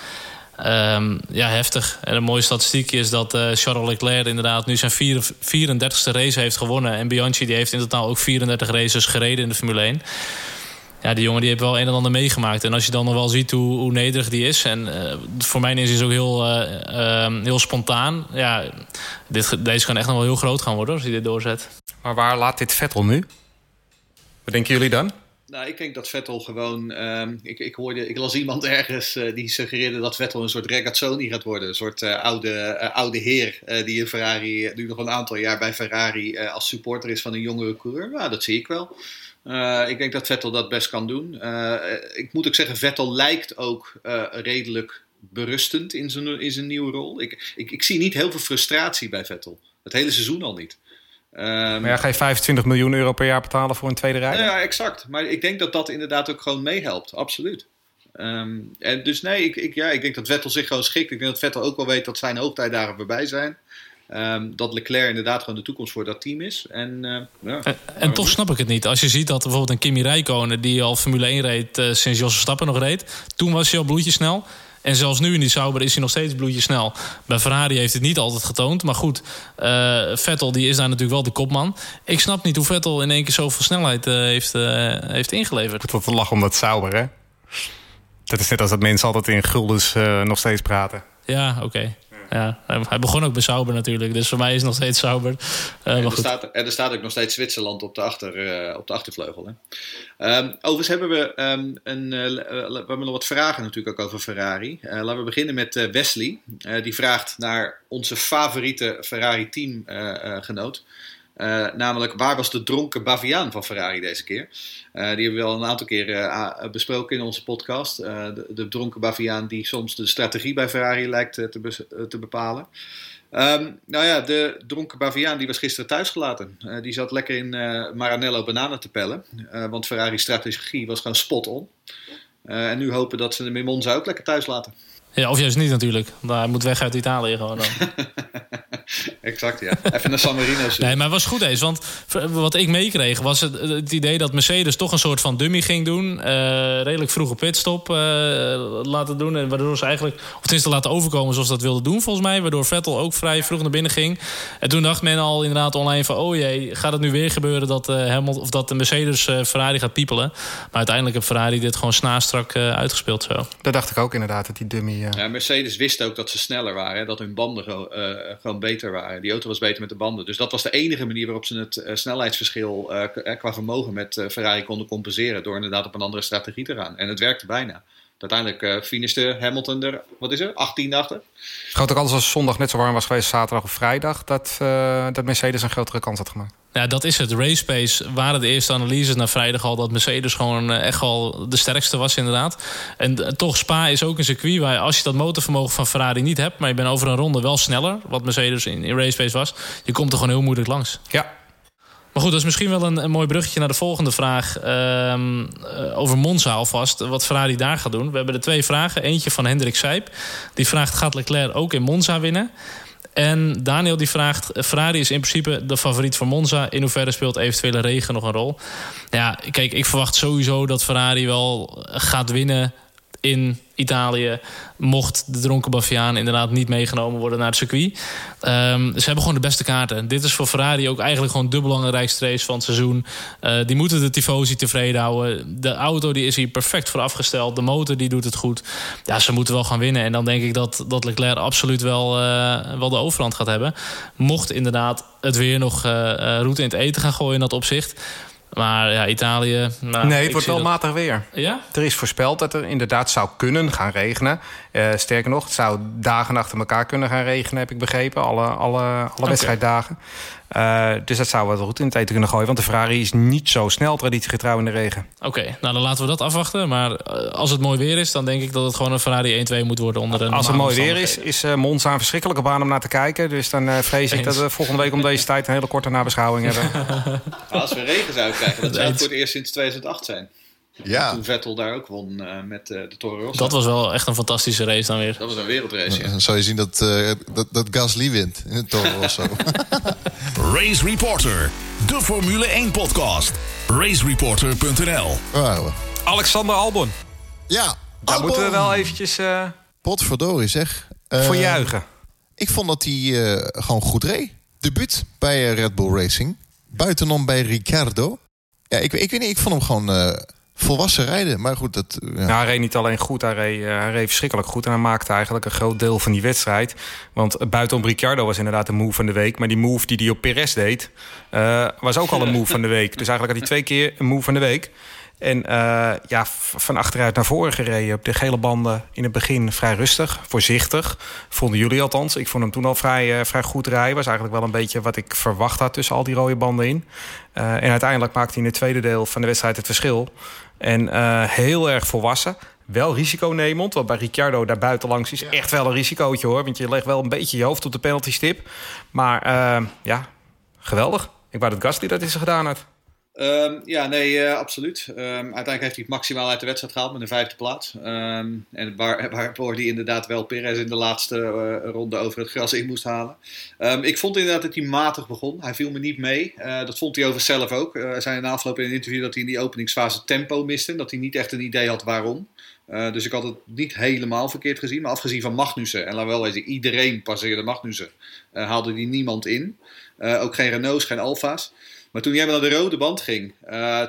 S3: Ehm, ja, heftig. En een mooie statistiek is dat Charles Leclerc inderdaad nu zijn vier- 34ste race heeft gewonnen. En Bianchi die heeft in totaal ook 34 races gereden in de Formule 1 ja, die jongen die heeft wel een en ander meegemaakt. En als je dan nog wel ziet hoe, hoe nederig die is. En eh, voor mij is hij ook heel, eh, ehm, heel spontaan. Ja, dit, deze kan echt nog wel heel groot gaan worden als hij dit doorzet.
S5: Maar waar laat dit Vettel nu? Wat denken jullie dan?
S4: Nou, ik denk dat Vettel gewoon. ehm, ik, ik, hoorde, ik las iemand ergens eh, die suggereerde dat Vettel een soort Regazzoni gaat worden. Een soort eh, oude, oude heer eh, die in Ferrari, nu nog een aantal jaar bij Ferrari eh, als supporter is van een jongere coureur. Nou, dat zie ik wel. Eh, ik denk dat Vettel dat best kan doen. Eh, ik moet ook zeggen, Vettel lijkt ook eh, redelijk berustend in zijn, in zijn nieuwe rol. Ik, ik, ik zie niet heel veel frustratie bij Vettel. Het hele seizoen al niet. Ehm,
S5: Maar ja, ga je 25 miljoen euro per jaar betalen voor een tweede rijder?
S4: ja, exact. Maar ik denk dat dat inderdaad ook gewoon meehelpt. Absoluut. Ehm, en dus nee, ik, ik, ja, ik denk dat Vettel zich gewoon schikt. Ik denk dat Vettel ook wel weet dat zijn hoogtijdagen voorbij zijn. Ehm, dat Leclerc inderdaad gewoon de toekomst voor dat team is. En, eh, ja.
S3: En, en toch snap ik het niet. Als je ziet dat bijvoorbeeld een Kimi Räikkönen... die al Formule 1 reed eh, sinds Jos Verstappen nog reed... toen was hij al bloedjesnel. En zelfs nu in die Sauber is hij nog steeds bloedjesnel. Bij Ferrari heeft het niet altijd getoond. Maar goed, eh, Vettel die is daar natuurlijk wel de kopman. Ik snap niet hoe Vettel in één keer zoveel snelheid eh, heeft, eh, heeft ingeleverd.
S5: Tot te lachen om dat sauber, hè? Dat is net als dat mensen altijd in guldens eh, nog steeds praten.
S3: Ja, oké. Ja, hij begon ook bij Sauber natuurlijk. Dus voor mij is het nog steeds Sauber. Eh,
S4: En er, staat, en er staat ook nog steeds Zwitserland op de, achter, eh, op de achtervleugel. Hè? Ehm, overigens hebben we, ehm, een, eh, we hebben nog wat vragen natuurlijk ook over Ferrari. Laten we beginnen met Wesley. Die vraagt naar onze favoriete Ferrari-teamgenoot. Eh, namelijk, waar was de dronken Baviaan van Ferrari deze keer? Eh, die hebben we al een aantal keren eh, besproken in onze podcast. De, de dronken Baviaan die soms de strategie bij Ferrari lijkt te, te bepalen. Ehm, nou ja, de dronken Baviaan die was gisteren thuisgelaten. Die zat lekker in Maranello bananen te pellen. Want Ferrari's strategie was gewoon spot on. En nu hopen dat ze hem in Monza ook lekker thuis laten.
S3: Ja, of juist niet natuurlijk. Maar hij moet weg uit Italië gewoon dan.
S4: exact, ja. Even naar San Marino.
S3: Nee, maar het was goed eens. Want wat ik meekreeg was het, het idee dat Mercedes toch een soort van dummy ging doen. Eh, redelijk vroege pitstop eh, laten doen. En waardoor ze eigenlijk, of tenminste laten overkomen zoals ze dat wilden doen volgens mij. Waardoor Vettel ook vrij vroeg naar binnen ging. En toen dacht men al inderdaad online van... oh jee, gaat het nu weer gebeuren dat, eh Hamilton, of dat de Mercedes eh, Ferrari gaat piepelen. Maar uiteindelijk heeft Ferrari dit gewoon snaastrak eh, uitgespeeld zo.
S5: Dat dacht ik ook inderdaad, dat die dummy... eh,
S4: Ja, Mercedes wist ook dat ze sneller waren. Dat hun banden gewoon, eh, gewoon beter waren. Die auto was beter met de banden. Dus dat was de enige manier waarop ze het eh, snelheidsverschil eh, eh, qua vermogen met eh, Ferrari konden compenseren. Door inderdaad op een andere strategie te gaan. En het werkte bijna. Uiteindelijk eh finishte Hamilton er, wat is er, 18 achter.
S5: Ik geloof ook alles als zondag net zo warm was geweest, zaterdag of vrijdag, dat, eh, dat Mercedes een grotere kans had gemaakt.
S3: Ja, dat is het. Race Pace waren de eerste analyses naar vrijdag al... dat Mercedes gewoon eh, echt wel de sterkste was inderdaad. En eh, toch, Spa is ook een circuit waar als je dat motorvermogen van Ferrari niet hebt... maar je bent over een ronde wel sneller, wat Mercedes in, in Race Pace was... je komt er gewoon heel moeilijk langs.
S5: Ja,
S3: Maar goed, dat is misschien wel een, een mooi bruggetje naar de volgende vraag... ehm, eh, over Monza alvast, wat Ferrari daar gaat doen. We hebben er twee vragen. Eentje van Hendrik Sijp. Die vraagt, gaat Leclerc ook in Monza winnen? En Daniel die vraagt, Ferrari is in principe de favoriet voor Monza. In hoeverre speelt eventuele regen nog een rol? Ja, kijk, ik verwacht sowieso dat Ferrari wel gaat winnen in Italië. Mocht de dronken Baviaan inderdaad niet meegenomen worden naar het circuit. Ehm, ze hebben gewoon de beste kaarten. Dit is voor Ferrari ook eigenlijk gewoon de belangrijkste race van het seizoen. Eh, die moeten de tifosi tevreden houden. De auto die is hier perfect voor afgesteld. De motor die doet het goed. Ja, ze moeten wel gaan winnen. En dan denk ik dat, dat Leclerc absoluut wel, eh, wel de overhand gaat hebben. Mocht inderdaad het weer nog eh, route in het eten gaan gooien in dat opzicht. Maar ja, Italië... Nou,
S5: nee, het wordt wel
S3: dat-
S5: matig weer.
S3: Ja?
S5: Er is voorspeld dat er inderdaad zou kunnen gaan regenen. Eh, sterker nog, het zou dagen achter elkaar kunnen gaan regenen, heb ik begrepen. Alle, alle, alle wedstrijddagen. Eh, dus dat zou wat roet in het eten kunnen gooien. Want de Ferrari is niet zo snel traditiegetrouw in de regen.
S3: Oké, nou dan laten we dat afwachten. Maar eh, als het mooi weer is, dan denk ik dat het gewoon een Ferrari 1-2 moet worden onder de
S5: Als het mooi weer is, is eh, Monza een verschrikkelijke baan om naar te kijken. Dus dan eh, vrees ik dat we volgende week om deze tijd een hele korte nabeschouwing hebben.
S4: Als we regen zouden krijgen, dat zou het voor het eerst sinds 2008 zijn.
S2: Ja,
S4: Toen Vettel daar ook won eh, met eh, de Toro Rosso.
S3: Dat was wel echt een fantastische race dan weer.
S4: Dat was een wereldrace, ja.
S2: dan zou je zien dat, eh, dat, dat Gasly wint in het Toro Rosso.
S1: Race Reporter, de Formule 1 podcast. Racereporter.nl
S2: Waar waren we?
S5: Alexander Albon.
S2: Ja,
S5: Daar moeten we wel eventjes eh,
S2: Potverdorie zeg. Eh,
S5: voor juichen.
S2: Ik vond dat hij eh, gewoon goed reed. Debuut bij Red Bull Racing. Buitenom bij Ricciardo. Ja, ik, ik weet niet, ik vond hem gewoon eh, volwassen rijden. Maar goed, dat... eh, ja.
S5: Nou, hij reed niet alleen goed, hij reed, eh, hij reed verschrikkelijk goed. En hij maakte eigenlijk een groot deel van die wedstrijd. Want buitenom Ricciardo was inderdaad de move van de week. Maar die move die hij op Perez deed, eh, was ook al een move van de week. Dus eigenlijk had hij twee keer een move van de week. En ja, van achteruit naar voren gereden op de gele banden in het begin vrij rustig, voorzichtig. Vonden jullie althans. Ik vond hem toen al vrij, vrij goed rijden. Was eigenlijk wel een beetje wat ik verwacht had tussen al die rode banden in. En uiteindelijk maakte hij in het tweede deel van de wedstrijd het verschil. En eh, heel erg volwassen. Wel risiconemend, want bij Ricciardo daar buitenlangs is echt wel een risicootje hoor. Want je legt wel een beetje je hoofd op de penaltystip. Maar eh, ja, geweldig. Ik wou dat Gasly dat is gedaan had.
S4: Ehm, ja, nee, eh, absoluut. Ehm, uiteindelijk heeft hij het maximaal uit de wedstrijd gehaald met een vijfde plaats. Ehm, en waar, waarvoor hij inderdaad wel Perez in de laatste eh, ronde over het gras in moest halen. Ik vond inderdaad dat hij matig begon. Hij viel me niet mee. Eh, dat vond hij over zelf ook. Hij zei in de afloop in een interview dat hij in die openingsfase tempo miste. Dat hij niet echt een idee had waarom. Eh, dus ik had het niet helemaal verkeerd gezien. Maar afgezien van Magnussen, en laat wel wezen, iedereen passeerde Magnussen, eh, haalde hij niemand in. Eh, ook geen Renaults, geen Alfa's. Maar toen jij naar de rode band ging,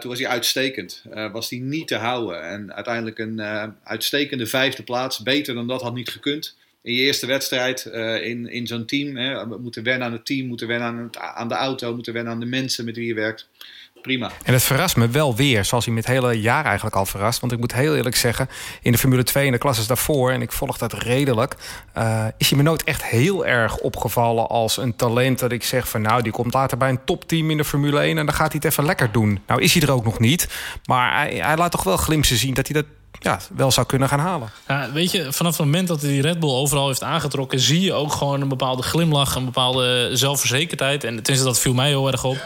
S4: toen was hij uitstekend. Was hij niet te houden. En uiteindelijk een uitstekende vijfde plaats. Beter dan dat had niet gekund. In je eerste wedstrijd in, in zo'n team. Hè, we moeten wennen aan het team, moeten wennen aan, het, aan de auto, moeten wennen aan de mensen met wie je werkt. Prima.
S5: En het verrast me wel weer, zoals hij met het hele jaar eigenlijk al verrast. Want ik moet heel eerlijk zeggen, in de Formule 2 en de klasses daarvoor... en ik volg dat redelijk... eh, is hij me nooit echt heel erg opgevallen als een talent... dat ik zeg van nou, die komt later bij een topteam in de Formule 1... en dan gaat hij het even lekker doen. Nou is hij er ook nog niet. Maar hij, hij laat toch wel glimpsen zien dat hij dat ja, wel zou kunnen gaan halen.
S3: Ja, weet je, vanaf het moment dat hij die Red Bull overal heeft aangetrokken, zie je ook gewoon een bepaalde glimlach, een bepaalde zelfverzekerdheid. En tenminste, dat viel mij heel erg op.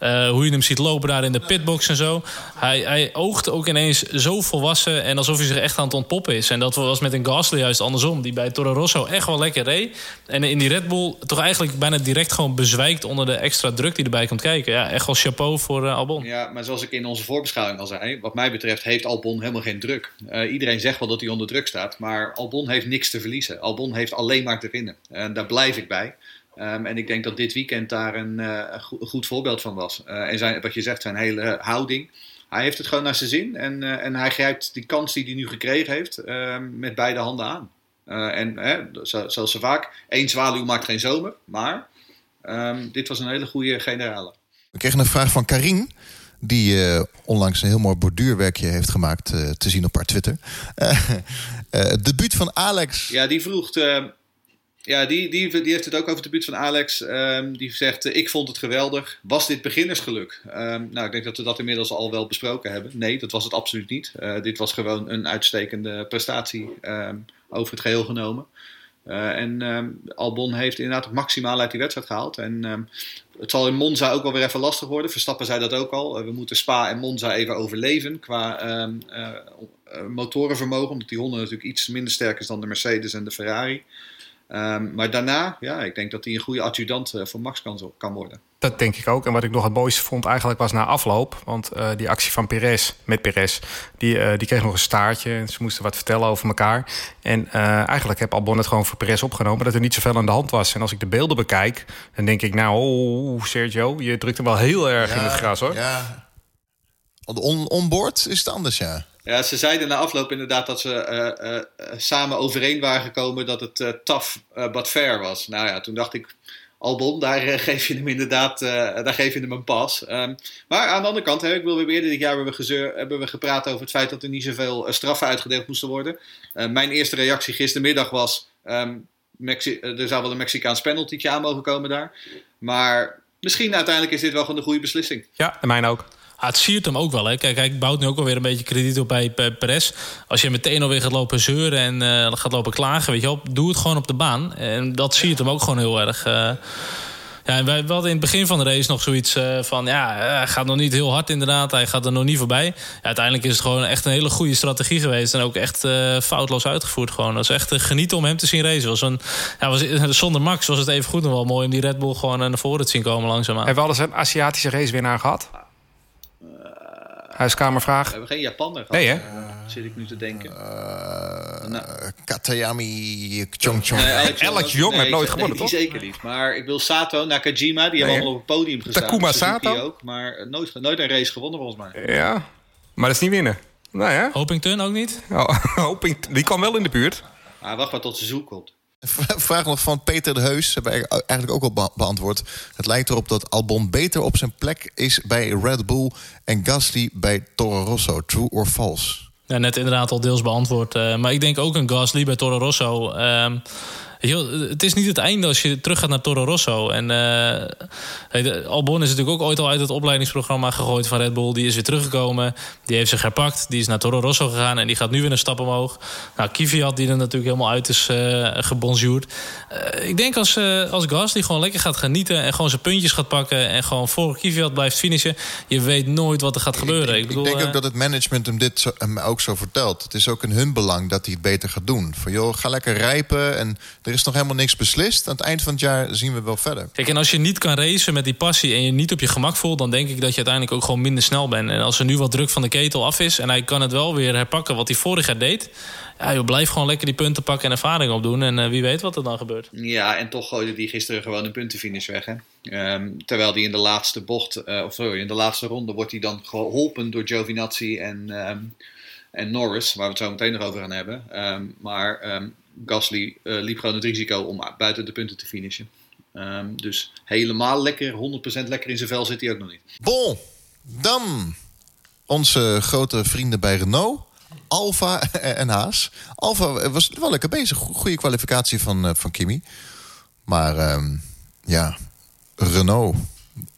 S3: Eh, hoe je hem ziet lopen daar in de pitbox en zo. Hij, hij oogt ook ineens zo volwassen en alsof hij zich echt aan het ontpoppen is. En dat was met een Gasly juist andersom, die bij Toro Rosso echt wel lekker reed. En in die Red Bull toch eigenlijk bijna direct gewoon bezwijkt onder de extra druk die erbij komt kijken. Ja, echt wel chapeau voor eh, Albon.
S4: Ja, maar zoals ik in onze voorbeschouwing al zei, wat mij betreft heeft Albon helemaal geen druk. Eh, iedereen zegt wel dat hij onder druk staat, maar Albon heeft niks te verliezen. Albon heeft alleen maar te winnen. En daar blijf ik bij. Ehm, en ik denk dat dit weekend daar een, eh, een go- een goed voorbeeld van was. Eh, en zijn, wat je zegt, zijn hele houding. Hij heeft het gewoon naar zijn zin en, eh, en hij grijpt die kans die hij nu gekregen heeft ehm, met beide handen aan. En hè, zo- zoals ze vaak, één zwaluw maakt geen zomer, maar ehm, dit was een hele goede generale.
S2: We kregen een vraag van Karin. Die onlangs een heel mooi borduurwerkje heeft gemaakt. te zien op haar Twitter. Eh, het debuut van Alex.
S4: Ja, die vroeg. Ja, die, die, heeft het ook over het debuut van Alex. Ehm, die zegt: eh, Ik vond het geweldig. Was dit beginnersgeluk? Ehm, nou, ik denk dat we dat inmiddels al wel besproken hebben. Nee, dat was het absoluut niet. Eh, dit was gewoon een uitstekende prestatie ehm, over het geheel genomen. Eh, en Albon heeft inderdaad maximaal uit die wedstrijd gehaald. En het zal in Monza ook wel weer even lastig worden. Verstappen zei dat ook al. We moeten Spa en Monza even overleven qua eh, motorenvermogen. Omdat die Honda natuurlijk iets minder sterk is dan de Mercedes en de Ferrari. Ehm, maar daarna, ja, ik denk dat hij een goede adjudant eh, voor Max kan, kan worden.
S5: Dat denk ik ook. En wat ik nog het mooiste vond eigenlijk was na afloop. Want eh, die actie van Perez, met Perez, die, eh, die kreeg nog een staartje. En ze moesten wat vertellen over elkaar. En eh, eigenlijk heb Albon het gewoon voor Perez opgenomen... dat er niet zoveel aan de hand was. En als ik de beelden bekijk, dan denk ik... nou, oh, Sergio, je drukt hem wel heel erg in het gras, hoor.
S2: Ja. On, onboard is het anders, ja.
S4: Ja, ze zeiden na afloop inderdaad dat ze eh, eh, samen overeen waren gekomen dat het eh, tough eh, but fair was. Nou ja, toen dacht ik, Albon, daar geef je hem inderdaad daar geef je hem een pas. Ehm, maar aan de andere kant, hè, ik wil weer dit jaar hebben we, gezeur, hebben we gepraat over het feit dat er niet zoveel straffen uitgedeeld moesten worden. mijn eerste reactie gistermiddag was: ehm, er zou wel een Mexicaans penaltytje aan mogen komen daar. Maar misschien uiteindelijk is dit wel gewoon de goede beslissing.
S5: Ja, en mijn ook.
S3: Ah, het siert hem ook wel. Hè. Kijk, hij bouwt nu ook alweer een beetje krediet op bij Perez. Als je meteen alweer gaat lopen zeuren en uh, gaat lopen klagen, weet je wel, doe het gewoon op de baan. En dat siert hem ook gewoon heel erg. Uh, ja, en wij hadden in het begin van de race nog zoiets uh, van... ja, hij gaat nog niet heel hard inderdaad. Hij gaat er nog niet voorbij. Ja, uiteindelijk is het gewoon echt een hele goede strategie geweest. En ook echt foutloos uitgevoerd gewoon. Dat is echt genieten om hem te zien racen. Was een, ja, was, zonder Max was het even goed nog wel mooi... om die Red Bull gewoon naar voren te zien komen langzaamaan.
S5: Hebben we al eens een Aziatische racewinnaar gehad? Huiskamervraag. We
S4: hebben geen Japaner
S5: Nee, hè?
S4: zit ik nu te denken.
S2: Uh, nou. Katayami Chongchong.
S4: Nee,
S5: Alex, Alex Jong heeft nooit gewonnen,
S4: toch? zeker niet. Maar ik wil Sato, Nakajima, die nee, hebben allemaal op het podium gestaan.
S5: Takuma Sato?
S4: ook, maar nooit, nooit een race gewonnen volgens mij.
S5: Ja, maar dat is niet winnen. Nou ja.
S3: Hopington ook niet?
S5: Oh, Hopington, die kwam wel in de buurt.
S4: Ah, wacht maar tot ze zoek komt.
S2: Vraag nog van Peter de Heus, hebben we eigenlijk ook al beantwoord. Het lijkt erop dat Albon beter op zijn plek is bij Red Bull en Gasly bij Toro Rosso. True or false?
S3: Ja, net inderdaad al deels beantwoord. Uh, maar ik denk ook een Gasly bij Toro Rosso. Uh, het is niet het einde als je terug gaat naar Toro Rosso. En uh, Albon is natuurlijk ook ooit al uit het opleidingsprogramma gegooid van Red Bull. Die is weer teruggekomen. Die heeft zich herpakt. Die is naar Toro Rosso gegaan. En die gaat nu weer een stap omhoog. Nou, Kvyat die er natuurlijk helemaal uit is uh, gebonjourd. Uh, ik denk als, als Gas die gewoon lekker gaat genieten. En gewoon zijn puntjes gaat pakken. En gewoon voor Kvyat blijft finishen. Je weet nooit wat er gaat gebeuren.
S2: Ik, ik, bedoel, ik denk ook dat het management hem dit zo, hem ook zo vertelt. Het is ook in hun belang dat hij het beter gaat doen. Van joh, ga lekker rijpen. En er is nog helemaal niks beslist. Aan het eind van het jaar zien we wel verder.
S3: Kijk, en als je niet kan racen met die passie en je niet op je gemak voelt, dan denk ik dat je uiteindelijk ook gewoon minder snel bent. En als er nu wat druk van de ketel af is en hij kan het wel weer herpakken wat hij vorig jaar deed. Ja, joh, blijf gewoon lekker die punten pakken en ervaring opdoen. En uh, wie weet wat er dan gebeurt.
S4: Ja, en toch gooide die gisteren gewoon een puntenfinish weg. Hè? Um, terwijl die in de laatste bocht, uh, of sorry, in de laatste ronde wordt hij dan geholpen door Giovinazzi en, um, en Norris, waar we het zo meteen nog over gaan hebben. Um, maar Gasly uh, liep gewoon het risico om buiten de punten te finishen. Um, dus helemaal lekker, 100% lekker in zijn vel zit hij ook nog niet.
S2: Bon, dan onze grote vrienden bij Renault. Alfa en Haas. Alfa was wel lekker bezig. Goede kwalificatie van, uh, van Kimi. Maar um, ja, Renault.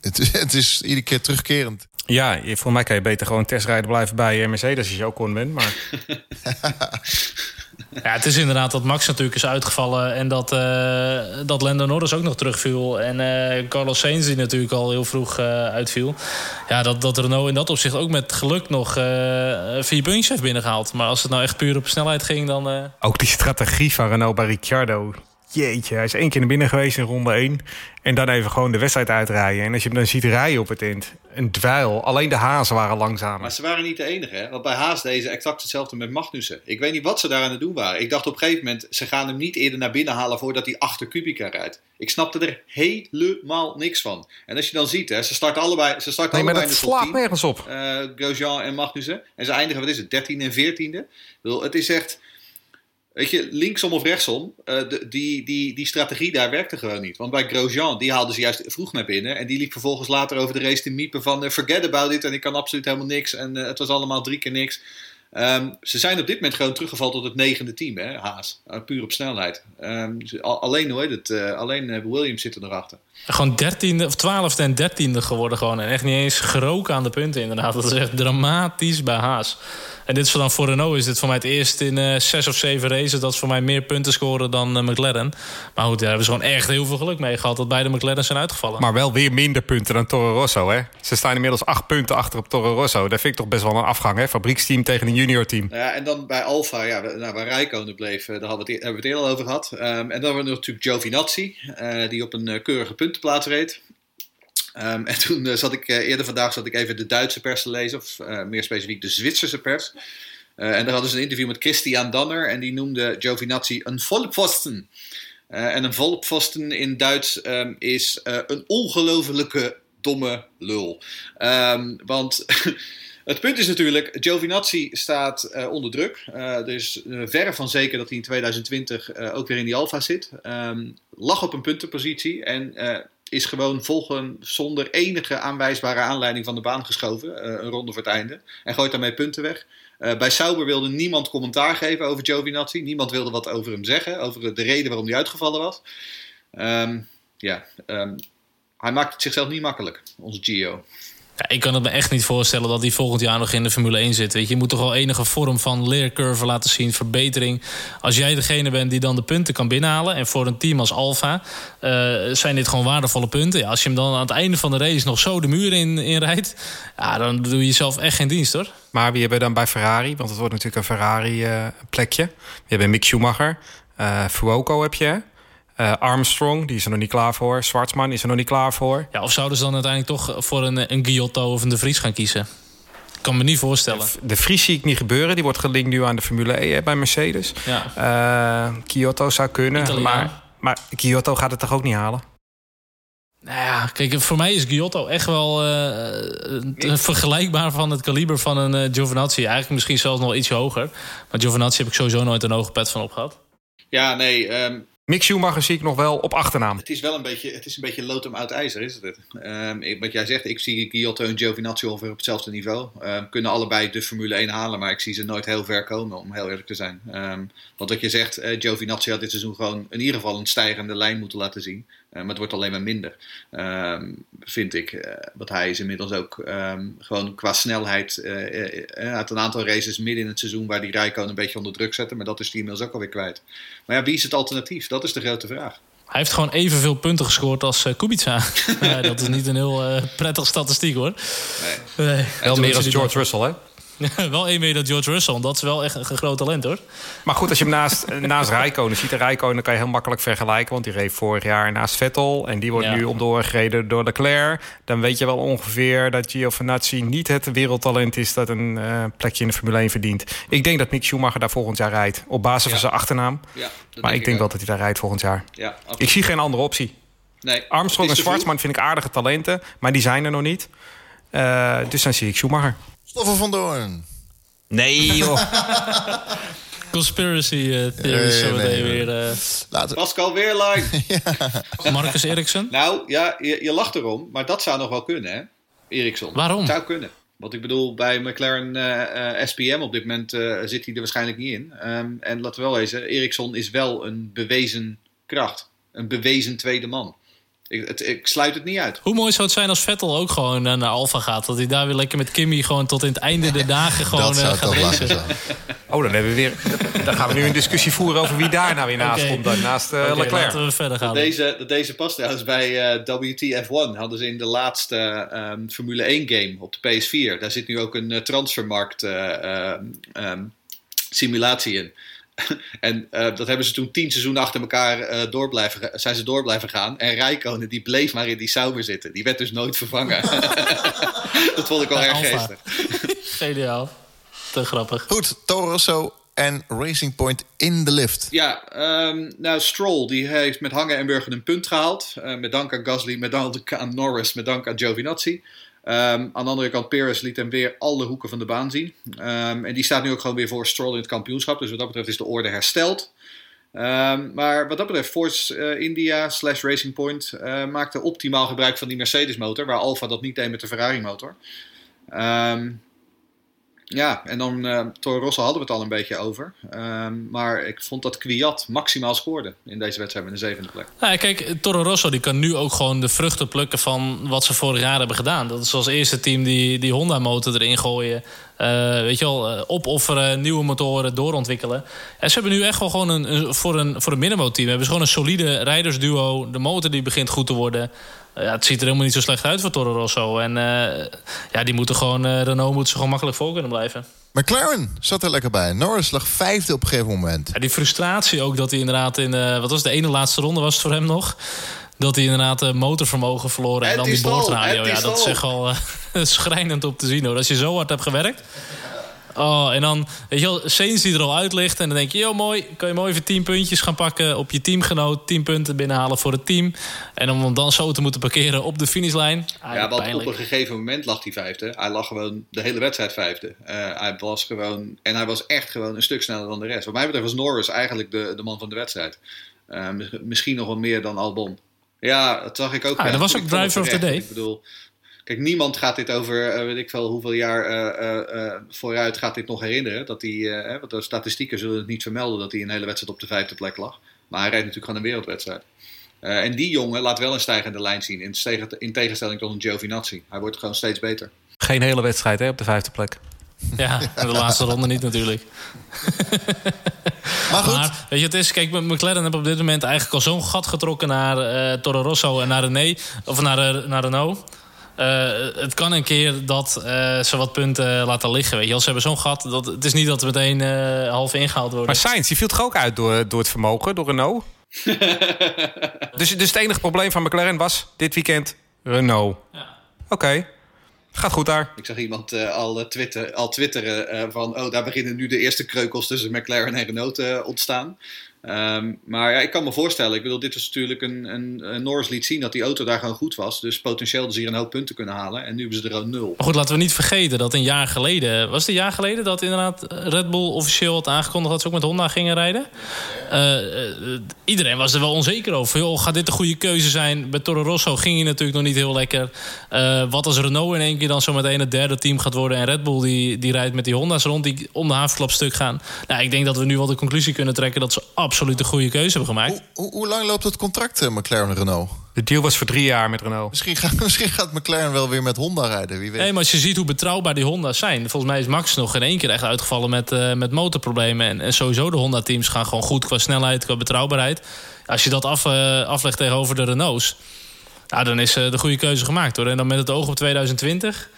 S2: Het, het is iedere keer terugkerend.
S5: Ja, voor mij kan je beter gewoon testrijden blijven bij Mercedes als je ook kon bent. Maar...
S3: Ja, het is inderdaad dat Max natuurlijk is uitgevallen en dat, uh, dat Lando Norris ook nog terugviel. En uh, Carlos Sainz die natuurlijk al heel vroeg uh, uitviel. Ja, dat, dat Renault in dat opzicht ook met geluk nog vier puntjes heeft binnengehaald. Maar als het nou echt puur op snelheid ging, dan...
S5: Ook die strategie van Renault bij Ricciardo. Jeetje, hij is één keer naar binnen geweest in ronde 1. En dan even gewoon de wedstrijd uitrijden. En als je hem dan ziet rijden op het eind, een dweil. Alleen de hazen waren langzamer.
S4: Maar ze waren niet de enige. Hè? Want bij Haas deze exact hetzelfde met Magnussen. Ik weet niet wat ze daar aan het doen waren. Ik dacht op een gegeven moment, ze gaan hem niet eerder naar binnen halen voordat hij achter Kubica rijdt. Ik snapte er helemaal niks van. En als je dan ziet, hè, ze starten allebei, ze starten
S5: nee,
S4: allebei
S5: maar dat slaat nergens op.
S4: Uh, Grosjean en Magnussen. En ze eindigen, wat is het, 13 en 14e. Het is echt... Weet je, linksom of rechtsom, uh, de, die, die, die strategie daar werkte gewoon niet. Want bij Grosjean, die haalden ze juist vroeg naar binnen. En die liep vervolgens later over de race te miepen van... Uh, forget about it en ik kan absoluut helemaal niks. En uh, het was allemaal drie keer niks. Um, ze zijn op dit moment gewoon teruggevallen tot het negende team, hè, Haas. puur op snelheid. Um, alleen, hoe heet het, alleen Williams zit er nog achter.
S3: Gewoon dertiende of twaalfde en dertiende geworden gewoon. En echt niet eens geroken aan de punten inderdaad. Dat is echt dramatisch bij Haas. En dit is dan voor Renault is dit voor mij het eerst in uh, zes of zeven races... dat ze voor mij meer punten scoren dan uh, McLaren. Maar goed, daar hebben ze gewoon echt heel veel geluk mee gehad... dat beide McLaren zijn uitgevallen.
S5: Maar wel weer minder punten dan Toro Rosso, hè? Ze staan inmiddels acht punten achter op Toro Rosso. Dat vind ik toch best wel een afgang, hè? Fabrieksteam tegen een juniorteam.
S4: Ja, en dan bij Alfa, ja, nou, waar Rijkonen bleef... daar hebben we het, hebben we het eerder over gehad. Um, en dan hebben we natuurlijk Giovinazzi... Uh, die op een keurige puntenplaats reed. Um, en toen zat ik eerder vandaag zat ik even de Duitse pers te lezen, of meer specifiek de Zwitserse pers. en daar hadden ze een interview met Christian Danner en die noemde Giovinazzi een volpfosten. en een volpfosten in Duits um, is een ongelofelijke domme lul. Want Het punt is natuurlijk, Giovinazzi staat uh, onder druk. Uh, dus uh, verre van zeker dat hij in 2020 ook weer in die Alfa zit. Um, lag op een puntenpositie en is gewoon volgen zonder enige aanwijsbare aanleiding van de baan geschoven. een ronde voor het einde. En gooit daarmee punten weg. bij Sauber wilde niemand commentaar geven over Giovinazzi. Niemand wilde wat over hem zeggen. Over de reden waarom hij uitgevallen was. Um, ja, um, hij maakt het zichzelf niet makkelijk, onze Gio.
S3: Ik kan het me echt niet voorstellen dat hij volgend jaar nog in de Formule 1 zit. Weet je. je moet toch wel enige vorm van leercurve laten zien, verbetering. Als jij degene bent die dan de punten kan binnenhalen... en voor een team als Alfa uh, zijn dit gewoon waardevolle punten. Ja, als je hem dan aan het einde van de race nog zo de muur in, in rijdt... Ja, dan doe je jezelf echt geen dienst, hoor.
S5: Maar wie hebben dan bij Ferrari? Want het wordt natuurlijk een Ferrari-plekje. Uh, we hebben Mick Schumacher. Uh, Fuoco heb je, uh, Armstrong, die is er nog niet klaar voor. Zwartsman is er nog niet klaar voor.
S3: Ja, of zouden ze dan uiteindelijk toch voor een, een Giotto of een De Vries gaan kiezen? Ik kan me niet voorstellen.
S5: De, Vries zie ik niet gebeuren. Die wordt gelinkt nu aan de Formule E bij Mercedes. Ja. Uh, Kyoto zou kunnen. Maar, maar Kyoto gaat het toch ook niet halen?
S3: Nou ja, kijk, voor mij is Giotto echt wel uh, vergelijkbaar van het kaliber van een uh, Giovinazzi. Eigenlijk misschien zelfs nog iets hoger. Maar Giovinazzi heb ik sowieso nooit een hoge pet van opgehad.
S4: Ja, nee, um,
S5: Mick Schumacher zie ik nog wel op achternaam.
S4: Het is wel een beetje, het is een beetje lood om uit ijzer, is het? Um, wat jij zegt, ik zie Giotto en Giovinazzi ongeveer op hetzelfde niveau. Um, kunnen allebei de Formule 1 halen, maar ik zie ze nooit heel ver komen, om heel eerlijk te zijn. Um, want wat je zegt, uh, Giovinazzi had dit seizoen gewoon in ieder geval een stijgende lijn moeten laten zien. Maar het wordt alleen maar minder, vind ik. Uh, want hij is inmiddels ook gewoon qua snelheid uh, uit een aantal races midden in het seizoen waar die Rijkoon een beetje onder druk zetten. Maar dat is die inmiddels ook alweer kwijt. Maar ja, wie is het alternatief? Dat is de grote vraag.
S3: Hij heeft gewoon evenveel punten gescoord als Kubica. dat is niet een heel uh, prettig statistiek hoor.
S5: Nee. nee. Wel meer als George Russell hè?
S3: wel één meer dan George Russell. Dat is wel echt een, groot talent hoor.
S5: Maar goed, als je hem naast, naast Rijkonen ziet... Rijkonen kan je heel makkelijk vergelijken. Want die reed vorig jaar naast Vettel. En die wordt nu omdoor gereden door Leclerc. Dan weet je wel ongeveer dat Giovinazzi niet het wereldtalent is... dat een uh, plekje in de Formule 1 verdient. Ik denk dat Mick Schumacher daar volgend jaar rijdt. Op basis van zijn achternaam. Ja, maar ik denk wel dat hij daar rijdt volgend jaar. Ja, ik zie geen andere optie. Nee, Armstrong en Schwarzman vind ik aardige talenten. Maar die zijn er nog niet. Uh, dus dan zie ik Schumacher.
S2: Stoffen van Doorn.
S5: Nee, joh.
S3: Conspiracy uh, theories zo nee, weer. Uh...
S4: Laten... Pascal Weerlein.
S3: ja. Marcus Eriksson.
S4: Nou, ja, je, je, lacht erom, maar dat zou nog wel kunnen, hè? Eriksson.
S3: Waarom?
S4: Zou kunnen. Want ik bedoel, bij McLaren uh, SPM op dit moment zit hij er waarschijnlijk niet in. Um, en laten we wel wezen, Eriksson is wel een bewezen kracht. Een bewezen tweede man. Ik, het, ik, sluit het niet uit.
S3: Hoe mooi zou het zijn als Vettel ook gewoon naar Alfa gaat? Dat hij daar weer lekker met Kimmy gewoon tot in het einde der dagen gewoon dat zou uh, gaat racen. Zijn.
S5: Oh, dan hebben we weer. Dan gaan we nu een discussie voeren over wie daar nou weer naast okay. komt. Dan, naast uh, okay, Leclerc.
S3: Laten we verder gaan.
S4: Deze, deze past trouwens bij uh, WTF1. Hadden ze in de laatste um, Formule 1 game op de PS4. Daar zit nu ook een uh, transfermarkt um, simulatie in. en uh, dat hebben ze toen tien seizoenen achter elkaar uh, door blijven, zijn ze door blijven gaan. En Rijkonen die bleef maar in die Sauber zitten. Die werd dus nooit vervangen. dat vond ik wel erg geestig.
S3: Geniaal. Te grappig.
S2: Goed, Toro Rosso en Racing Point in de lift.
S4: Ja, um, nou Stroll die heeft met hangen en burger een punt gehaald. Uh, met dank aan Gasly, met dank aan Norris, met dank aan Giovinazzi. Um, aan de andere kant, Perez liet hem weer alle hoeken van de baan zien. Um, en die staat nu ook gewoon weer voor Stroll in het kampioenschap. Dus wat dat betreft is de orde hersteld. Um, maar wat dat betreft, Force uh, India slash Racing Point uh, maakte optimaal gebruik van die Mercedes motor. Waar Alfa dat niet deed met de Ferrari motor. Ja, en dan uh, Toro Rosso hadden we het al een beetje over. Um, maar ik vond dat Kwiat maximaal scoorde in deze wedstrijd met de zevende plek.
S3: Ja, kijk, Toro Rosso die kan nu ook gewoon de vruchten plukken van wat ze vorig jaar hebben gedaan. Dat is als eerste team die, die Honda-motor erin gooien. Uh, weet je wel, uh, opofferen, nieuwe motoren doorontwikkelen. En ze hebben nu echt wel gewoon een, een voor een, voor een middenmootteam... hebben ze gewoon een solide rijdersduo. De motor die begint goed te worden. Uh, ja, het ziet er helemaal niet zo slecht uit voor Toro Rosso. En ja, die moeten gewoon, Renault moet ze gewoon makkelijk voor kunnen blijven.
S2: McLaren zat er lekker bij. Norris lag vijfde op een gegeven moment.
S3: Ja, die frustratie ook dat hij inderdaad in... wat was de ene laatste ronde was het voor hem nog dat hij inderdaad uh, motorvermogen verloren. En dan die boordradio. Ja, dat is echt al uh, schrijnend op te zien hoor. Als je zo hard hebt gewerkt. Oh, en dan, weet je wel, Sainz die er al uit ligt. En dan denk je, joh, mooi. Kan je mooi even 10 puntjes gaan pakken op je teamgenoot. 10 punten binnenhalen voor het team. En om hem dan zo te moeten parkeren op de finishlijn. Ah,
S4: Ja, want op een gegeven moment lag hij vijfde. Hij lag gewoon de hele wedstrijd vijfde. Eh, hij was gewoon, en hij was echt gewoon een stuk sneller dan de rest. Wat mij betreft was Norris eigenlijk de, de man van de wedstrijd. Eh, mis- misschien nog wel meer dan Albon. Ja, dat zag ik ook.
S3: Ah,
S4: Ja,
S3: dat was ook driver of the day.
S4: Ik bedoel, kijk, niemand gaat dit over, eh, weet ik veel, hoeveel jaar eh, eh, eh, vooruit gaat dit nog herinneren. Dat hij, eh, want de statistieken zullen het niet vermelden dat hij een hele wedstrijd op de vijfde plek lag. Maar hij rijdt natuurlijk gewoon een wereldwedstrijd. Eh, en die jongen laat wel een stijgende lijn zien. In, in tegenstelling tot een Giovinazzi. Hij wordt gewoon steeds beter.
S5: Geen hele wedstrijd hè, op de vijfde plek.
S3: Ja, en de laatste ronde niet natuurlijk.
S2: Maar goed,
S3: Maar weet je, het is, kijk, McLaren heeft op dit moment eigenlijk al zo'n gat getrokken naar eh Toro Rosso en naar René, of naar, eh, naar Renault. Eh, het kan een keer dat eh, ze wat punten laten liggen. Weet je. wel. Ze hebben zo'n gat. Dat, het is niet dat we meteen eh, half ingehaald worden.
S5: Maar Sainz, die viel toch ook uit door, door het vermogen, door Renault? dus, dus het enige probleem van McLaren was dit weekend Renault. Oké, gaat goed daar.
S4: Ik zag iemand eh, al, eh, twitter, al twitteren eh, van... oh, daar beginnen nu de eerste kreukels tussen McLaren en Renault te ontstaan. Ehm, maar ja, ik kan me voorstellen... ik bedoel, dit was natuurlijk een, een, een Norris liet zien... dat die auto daar gewoon goed was. Dus potentieel dus hier een hoop punten kunnen halen. En nu hebben ze er al nul.
S3: Maar goed, laten we niet vergeten dat een jaar geleden... Was het een jaar geleden dat inderdaad Red Bull officieel had aangekondigd... dat ze ook met Honda gingen rijden? Eh, eh, iedereen was er wel onzeker over. Joh, gaat dit de goede keuze zijn? Bij Toro Rosso ging hij natuurlijk nog niet heel lekker. Eh, wat als Renault in één keer dan zo meteen het derde team gaat worden... en Red Bull die, die rijdt met die Honda's rond die om de havenklap stuk gaan? Nou, ik denk dat we nu wel de conclusie kunnen trekken... dat ze absoluut een goede keuze hebben gemaakt.
S2: hoe, hoe, hoe lang loopt het contract eh, McLaren-Renault?
S5: De deal was voor drie jaar met Renault.
S2: Misschien, gaat- misschien gaat McLaren wel weer met Honda rijden, wie weet.
S3: Nee, maar als je ziet hoe betrouwbaar die Honda's zijn. Volgens mij is Max nog in één keer echt uitgevallen met, eh, met motorproblemen. En, en sowieso de Honda-teams gaan gewoon goed qua snelheid, qua betrouwbaarheid. Als je dat af, eh, aflegt tegenover de Renaults... Ja, dan is de goede keuze gemaakt hoor. En dan met het oog op 2020...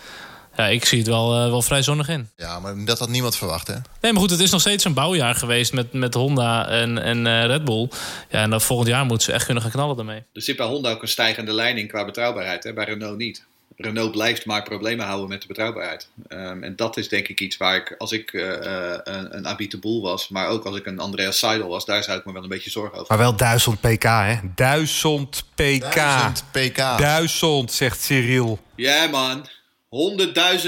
S3: Ja, ik zie het wel, eh, wel vrij zonnig in.
S2: Ja, maar dat had niemand verwacht, hè?
S3: Nee, maar goed, het is nog steeds een bouwjaar geweest met, met Honda en, en eh, Red Bull. Ja, en dan volgend jaar moeten ze echt kunnen gaan knallen daarmee.
S4: Er zit bij Honda ook een stijgende lijn in qua betrouwbaarheid. Hè? Bij Renault niet. Renault blijft maar problemen houden met de betrouwbaarheid. Ehm, en dat is denk ik iets waar ik, als ik eh, een, een Boel was... maar ook als ik een Andreas Seidel was... daar zou ik me wel een beetje zorgen over
S5: Maar wel 1000 pk, hè? 1000 pk.
S2: 1000 pk.
S5: 1000, zegt Cyril.
S4: Ja man,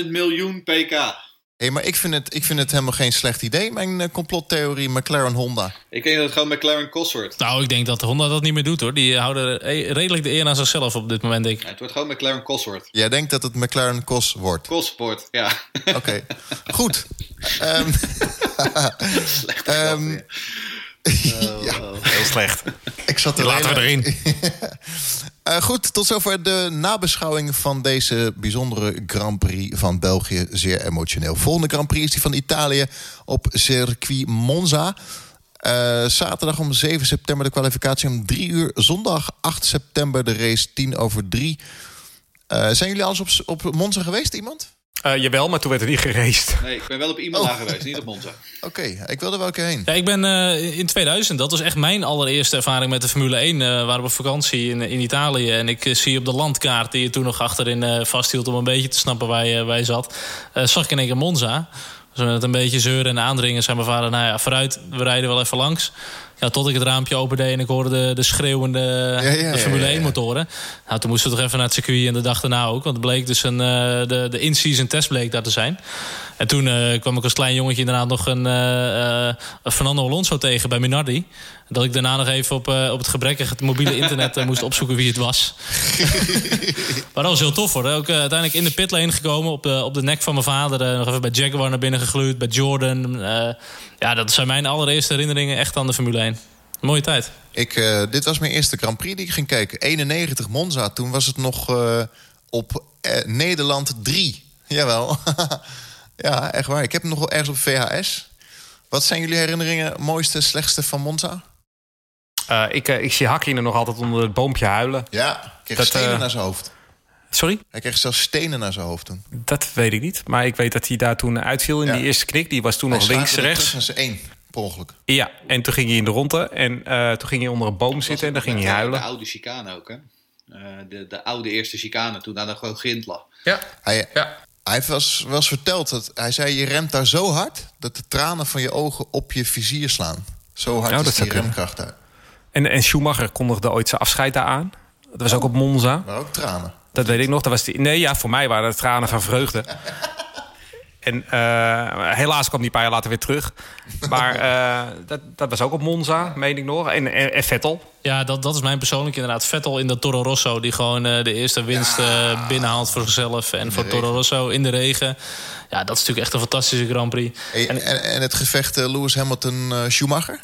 S4: 100.000 miljoen pk.
S2: Hey, maar ik vind, het, ik vind het helemaal geen slecht idee, mijn eh, complottheorie McLaren-Honda.
S4: Ik denk dat het gewoon McLaren Cos wordt.
S3: Nou, ik denk dat de Honda dat niet meer doet hoor. Die houden eh, redelijk de eer aan zichzelf op dit moment, denk ik.
S4: Ja, het wordt gewoon McLaren Cosworth.
S2: Jij denkt dat het McLaren-Cos wordt.
S4: Cossport, ja.
S2: Oké, goed. Ehm,
S4: Slechte
S2: Ehm,
S4: grap weer.
S2: ja,
S5: Heel slecht.
S2: ik zat er
S5: Laten we erin.
S2: Eh, goed, tot zover de nabeschouwing van deze bijzondere Grand Prix van België. Zeer emotioneel. Volgende Grand Prix is die van Italië op Circuit Monza. Eh, zaterdag om 7 september de kwalificatie om 3 uur. Zondag 8 september de race 10 over 3. Eh, zijn jullie al eens op, op Monza geweest, iemand?
S5: Eh, jawel, maar toen werd er niet geraced.
S4: Nee, ik ben wel op Imola
S2: Oh.
S4: geweest, niet op Monza.
S2: Oké, ik wilde wel een keer heen.
S3: Ja, ik ben eh, in 2000, dat was echt mijn allereerste ervaring met de Formule 1. eh waren we op vakantie in, in Italië. En ik eh, zie op de landkaart die je toen nog achterin eh, vasthield... om een beetje te snappen waar je, waar je zat, eh, zag ik in één keer Monza. Dus met een beetje zeuren en aandringen zei mijn vader... nou ja, vooruit, we rijden wel even langs. Ja, tot ik het raampje opende en ik hoorde de, de schreeuwende
S2: ja, ja,
S3: de Formule
S2: ja, ja.
S3: 1 motoren. Nou, toen moesten we toch even naar het circuit en de dag daarna ook. Want het bleek dus een, eh, de, de in-season test bleek daar te zijn. En toen eh, kwam ik als klein jongetje inderdaad nog een, eh, Fernando Alonso tegen bij Minardi. Dat ik daarna nog even op, op het gebrekkige mobiele internet moest opzoeken wie het was. maar dat was heel tof hoor. Ook uiteindelijk in de pitlane gekomen. Op de, op de nek van mijn vader. nog even bij Jaguar naar binnen gegluurd. Bij Jordan. Ja, dat zijn mijn allereerste herinneringen echt aan de Formule 1. Mooie tijd.
S2: Ik, eh, dit was mijn eerste Grand Prix die ik ging kijken. 91 Monza. Toen was het nog eh, op eh, Nederland 3. Jawel. ja, echt waar. Ik heb hem nog wel ergens op VHS. Wat zijn jullie herinneringen, mooiste, slechtste van Monza?
S5: Eh, ik, ik zie Hakkinen nog altijd onder het boompje huilen.
S2: Ja, ik kreeg
S5: Dat,
S2: stenen naar zijn hoofd.
S5: Sorry?
S2: Hij kreeg zelfs stenen naar zijn hoofd toen.
S5: Dat weet ik niet. Maar ik weet dat hij daar toen uitviel in
S2: Ja.
S5: die eerste knik. Die was toen
S2: Hij
S5: nog links,
S2: slaagde
S5: rechts.
S2: terug naar zijn één, per ongeluk.
S5: Ja, en toen ging hij in de ronde. En eh, toen ging hij onder een boom zitten en dan ging hij huilen.
S4: De oude chicane ook, hè. Eh, de, de oude eerste chicane, toen daar gewoon grind lag.
S5: Ja,
S2: Hij,
S5: ja.
S2: Hij heeft wel eens, wel eens verteld dat hij zei: je remt daar zo hard dat de tranen van je ogen op je vizier slaan. Zo hard
S5: Nou, dat
S2: is die
S5: kunnen.
S2: remkracht daar.
S5: En, en Schumacher kondigde ooit zijn afscheid daar aan. Dat was ook op Monza.
S2: Maar ook tranen.
S5: Dat weet ik nog. Dat was die, nee, ja, voor mij waren het tranen van vreugde. En eh, helaas kwam die een paar jaar later weer terug. Maar eh, dat, dat was ook op Monza, meen ik nog. En, en, en Vettel.
S3: Ja, dat, dat is mijn persoonlijk inderdaad. Vettel in de Toro Rosso, die gewoon eh, de eerste winst eh, binnenhaalt voor zichzelf. En voor Toro Rosso in de regen. Ja, dat is natuurlijk echt een fantastische Grand Prix.
S2: En, en, en het gevecht eh, Lewis Hamilton-Schumacher?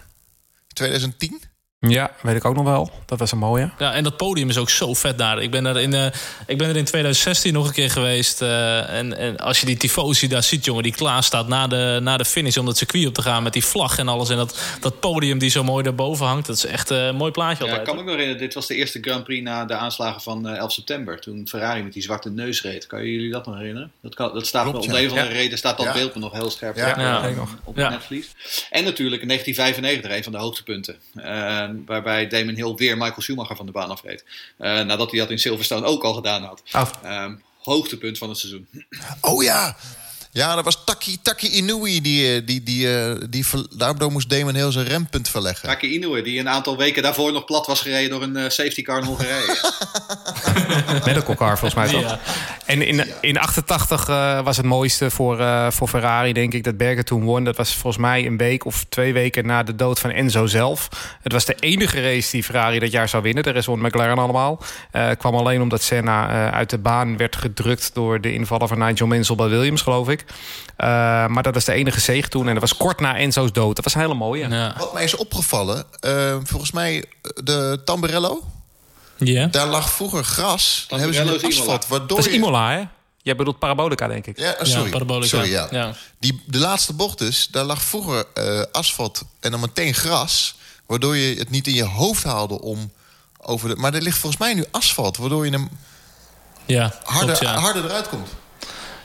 S2: 2010?
S5: Ja, weet ik ook nog wel. Dat was een mooie.
S3: Ja, en dat podium is ook zo vet daar. Ik ben er in, eh, ik ben er in 2016 nog een keer geweest. eh, en, en als je die tifosi daar ziet, jongen, die klaar staat na de, na de finish om het circuit op te gaan met die vlag en alles. En dat, dat podium die zo mooi daarboven hangt, dat is echt eh, een mooi plaatje
S4: Ja, ik kan me ook nog herinneren, dit was de eerste Grand Prix na de aanslagen van eh, 11 september. Toen Ferrari met die zwarte neus reed. Kan jullie dat nog herinneren? Dat, kan, dat staat
S2: Klopt,
S4: me, om
S2: ja.
S4: de een andere
S2: Ja.
S4: reden staat dat
S2: Ja.
S4: beeld me nog heel scherp
S2: Ja.
S4: op,
S3: Ja.
S5: Weet ik nog.
S4: op
S3: Ja.
S4: het netvlies. En natuurlijk in 1995 een van de hoogtepunten. Waarbij Damon Hill weer Michael Schumacher van de baan afreed. Eh, nadat hij dat in Silverstone ook al gedaan had.
S5: Oh,
S4: Ehm, hoogtepunt van het seizoen.
S2: Oh ja! Ja, dat was Taki, Taki Inui. Die, eh, die, die, eh, die, daardoor moest Damon heel zijn rempunt verleggen.
S4: Taki Inoue, die een aantal weken daarvoor nog plat was gereden door een eh, safety car in Hongarije.
S5: medical car volgens mij toch?
S3: Ja.
S5: En in, in 88 eh, was het mooiste voor, eh, voor Ferrari, denk ik, dat Berger toen won. Dat was volgens mij een week of twee weken na de dood van Enzo zelf. Het was de enige race die Ferrari dat jaar zou winnen. De rest won McLaren allemaal. Eh kwam alleen omdat Senna eh, uit de baan werd gedrukt... door de invaller van Nigel Mansell bij Williams, geloof ik. Eh, maar dat was de enige zege toen. En dat was kort na Enzo's dood. Dat was een hele mooie.
S3: Ja.
S2: Wat mij is opgevallen, eh, volgens mij eh, de Tamburello,
S3: Ja.
S2: daar lag vroeger gras. Dan hebben ze asfalt, waardoor
S5: Dat is
S2: je...
S5: Imola, hè? Jij bedoelt Parabolica, denk ik.
S2: Ja, sorry.
S3: Ja, parabolica.
S2: sorry ja.
S3: Ja.
S2: Die, de laatste bocht dus, daar lag vroeger eh, asfalt en dan meteen gras... waardoor je het niet in je hoofd haalde om over de... Maar er ligt volgens mij nu asfalt, waardoor je hem
S3: Ja,
S2: harder,
S3: klopt, ja.
S2: harder eruit komt.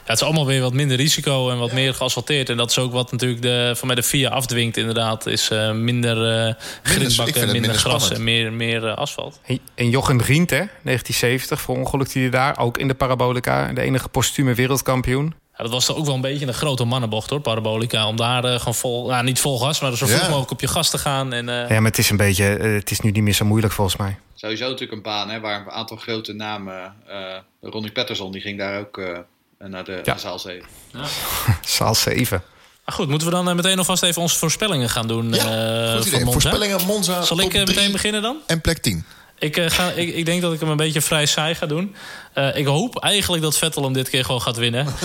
S3: Ja, het is allemaal weer wat minder risico en wat meer geasfalteerd. En dat is ook wat natuurlijk de, voor mij de FIA afdwingt inderdaad. Is eh, minder uh, grindbakken, minder,
S2: minder
S3: gras
S2: spannend.
S3: en meer, meer eh, asfalt.
S5: En- Jochen Rindt, hè, 1970, verongelukte hij daar. Ook in de Parabolica. De enige postume wereldkampioen.
S3: Ja, dat was toch ook wel een beetje een grote mannenbocht hoor, parabolica. Om daar eh, gewoon vol, nou niet vol gas, maar zo vroeg
S2: Ja.
S3: mogelijk op je gas te gaan. En, eh,
S5: Ja, maar het is een beetje... het is nu niet meer zo moeilijk volgens mij.
S4: Sowieso natuurlijk een baan hè, waar een aantal grote namen... eh Ronnie Patterson, die ging daar ook eh, naar de
S5: Ja.
S4: zaal 7.
S5: Zaal 7.
S3: Maar goed, moeten we dan eh, meteen alvast even onze voorspellingen gaan doen?
S2: Ja,
S3: eh,
S2: goed idee.
S3: Monza?
S2: Voorspellingen Monza
S3: Zal ik eh, meteen beginnen dan?
S2: en plek 10.
S3: Ik, eh, ga, ik, ik denk dat ik hem een beetje vrij saai ga doen. Eh, ik hoop eigenlijk dat Vettel hem dit keer gewoon gaat winnen.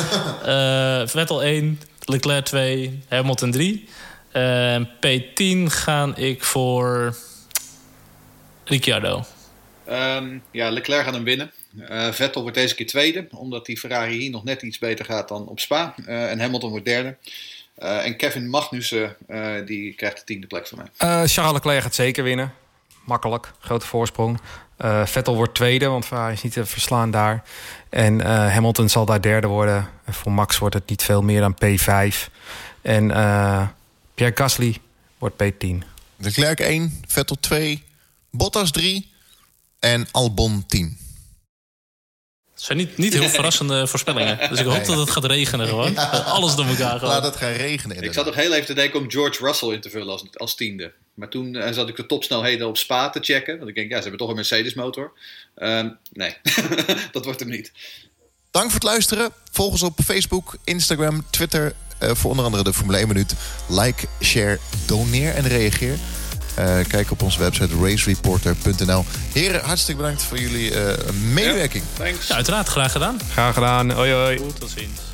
S3: Eh, Vettel 1, Leclerc 2, Hamilton 3. Eh, P10 ga ik voor Ricciardo.
S4: Ehm, ja, Leclerc gaat hem winnen. Eh, Vettel wordt deze keer tweede, omdat die Ferrari hier nog net iets beter gaat dan op Spa. Eh, en Hamilton wordt derde. Eh, en Kevin Magnussen, eh, die krijgt de tiende plek van mij.
S5: Eh, Charles Leclerc gaat zeker winnen. Makkelijk, grote voorsprong. Eh, Vettel wordt tweede, want hij is niet te verslaan daar. En eh, Hamilton zal daar derde worden. En voor Max wordt het niet veel meer dan P5. En eh, Pierre Gasly wordt P10.
S2: Leclerc 1, Vettel 2, Bottas 3 en Albon 10.
S3: Het zijn niet, niet heel verrassende voorspellingen. Dus ik hoop dat het gaat regenen gewoon. Alles door elkaar gewoon.
S2: Laat het gaan regenen.
S4: Ik
S2: inderdaad.
S4: zat nog heel even te denken om George Russell in te vullen als, als tiende. Maar toen eh, zat ik de topsnelheden op Spa te checken. Want ik denk, ja, ze hebben toch een Mercedes motor. Ehm, nee, dat wordt hem niet.
S2: Dank voor het luisteren. Volg ons op Facebook, Instagram, Twitter. eh, voor onder andere de Formule 1 Minuut. Like, share, doneer en reageer. Eh, kijk op onze website racereporter.nl. Heren, hartstikke bedankt voor jullie eh, medewerking.
S4: Thanks.
S3: Ja, uiteraard, graag gedaan.
S5: Graag gedaan. Hoi hoi.
S3: Goed, tot ziens.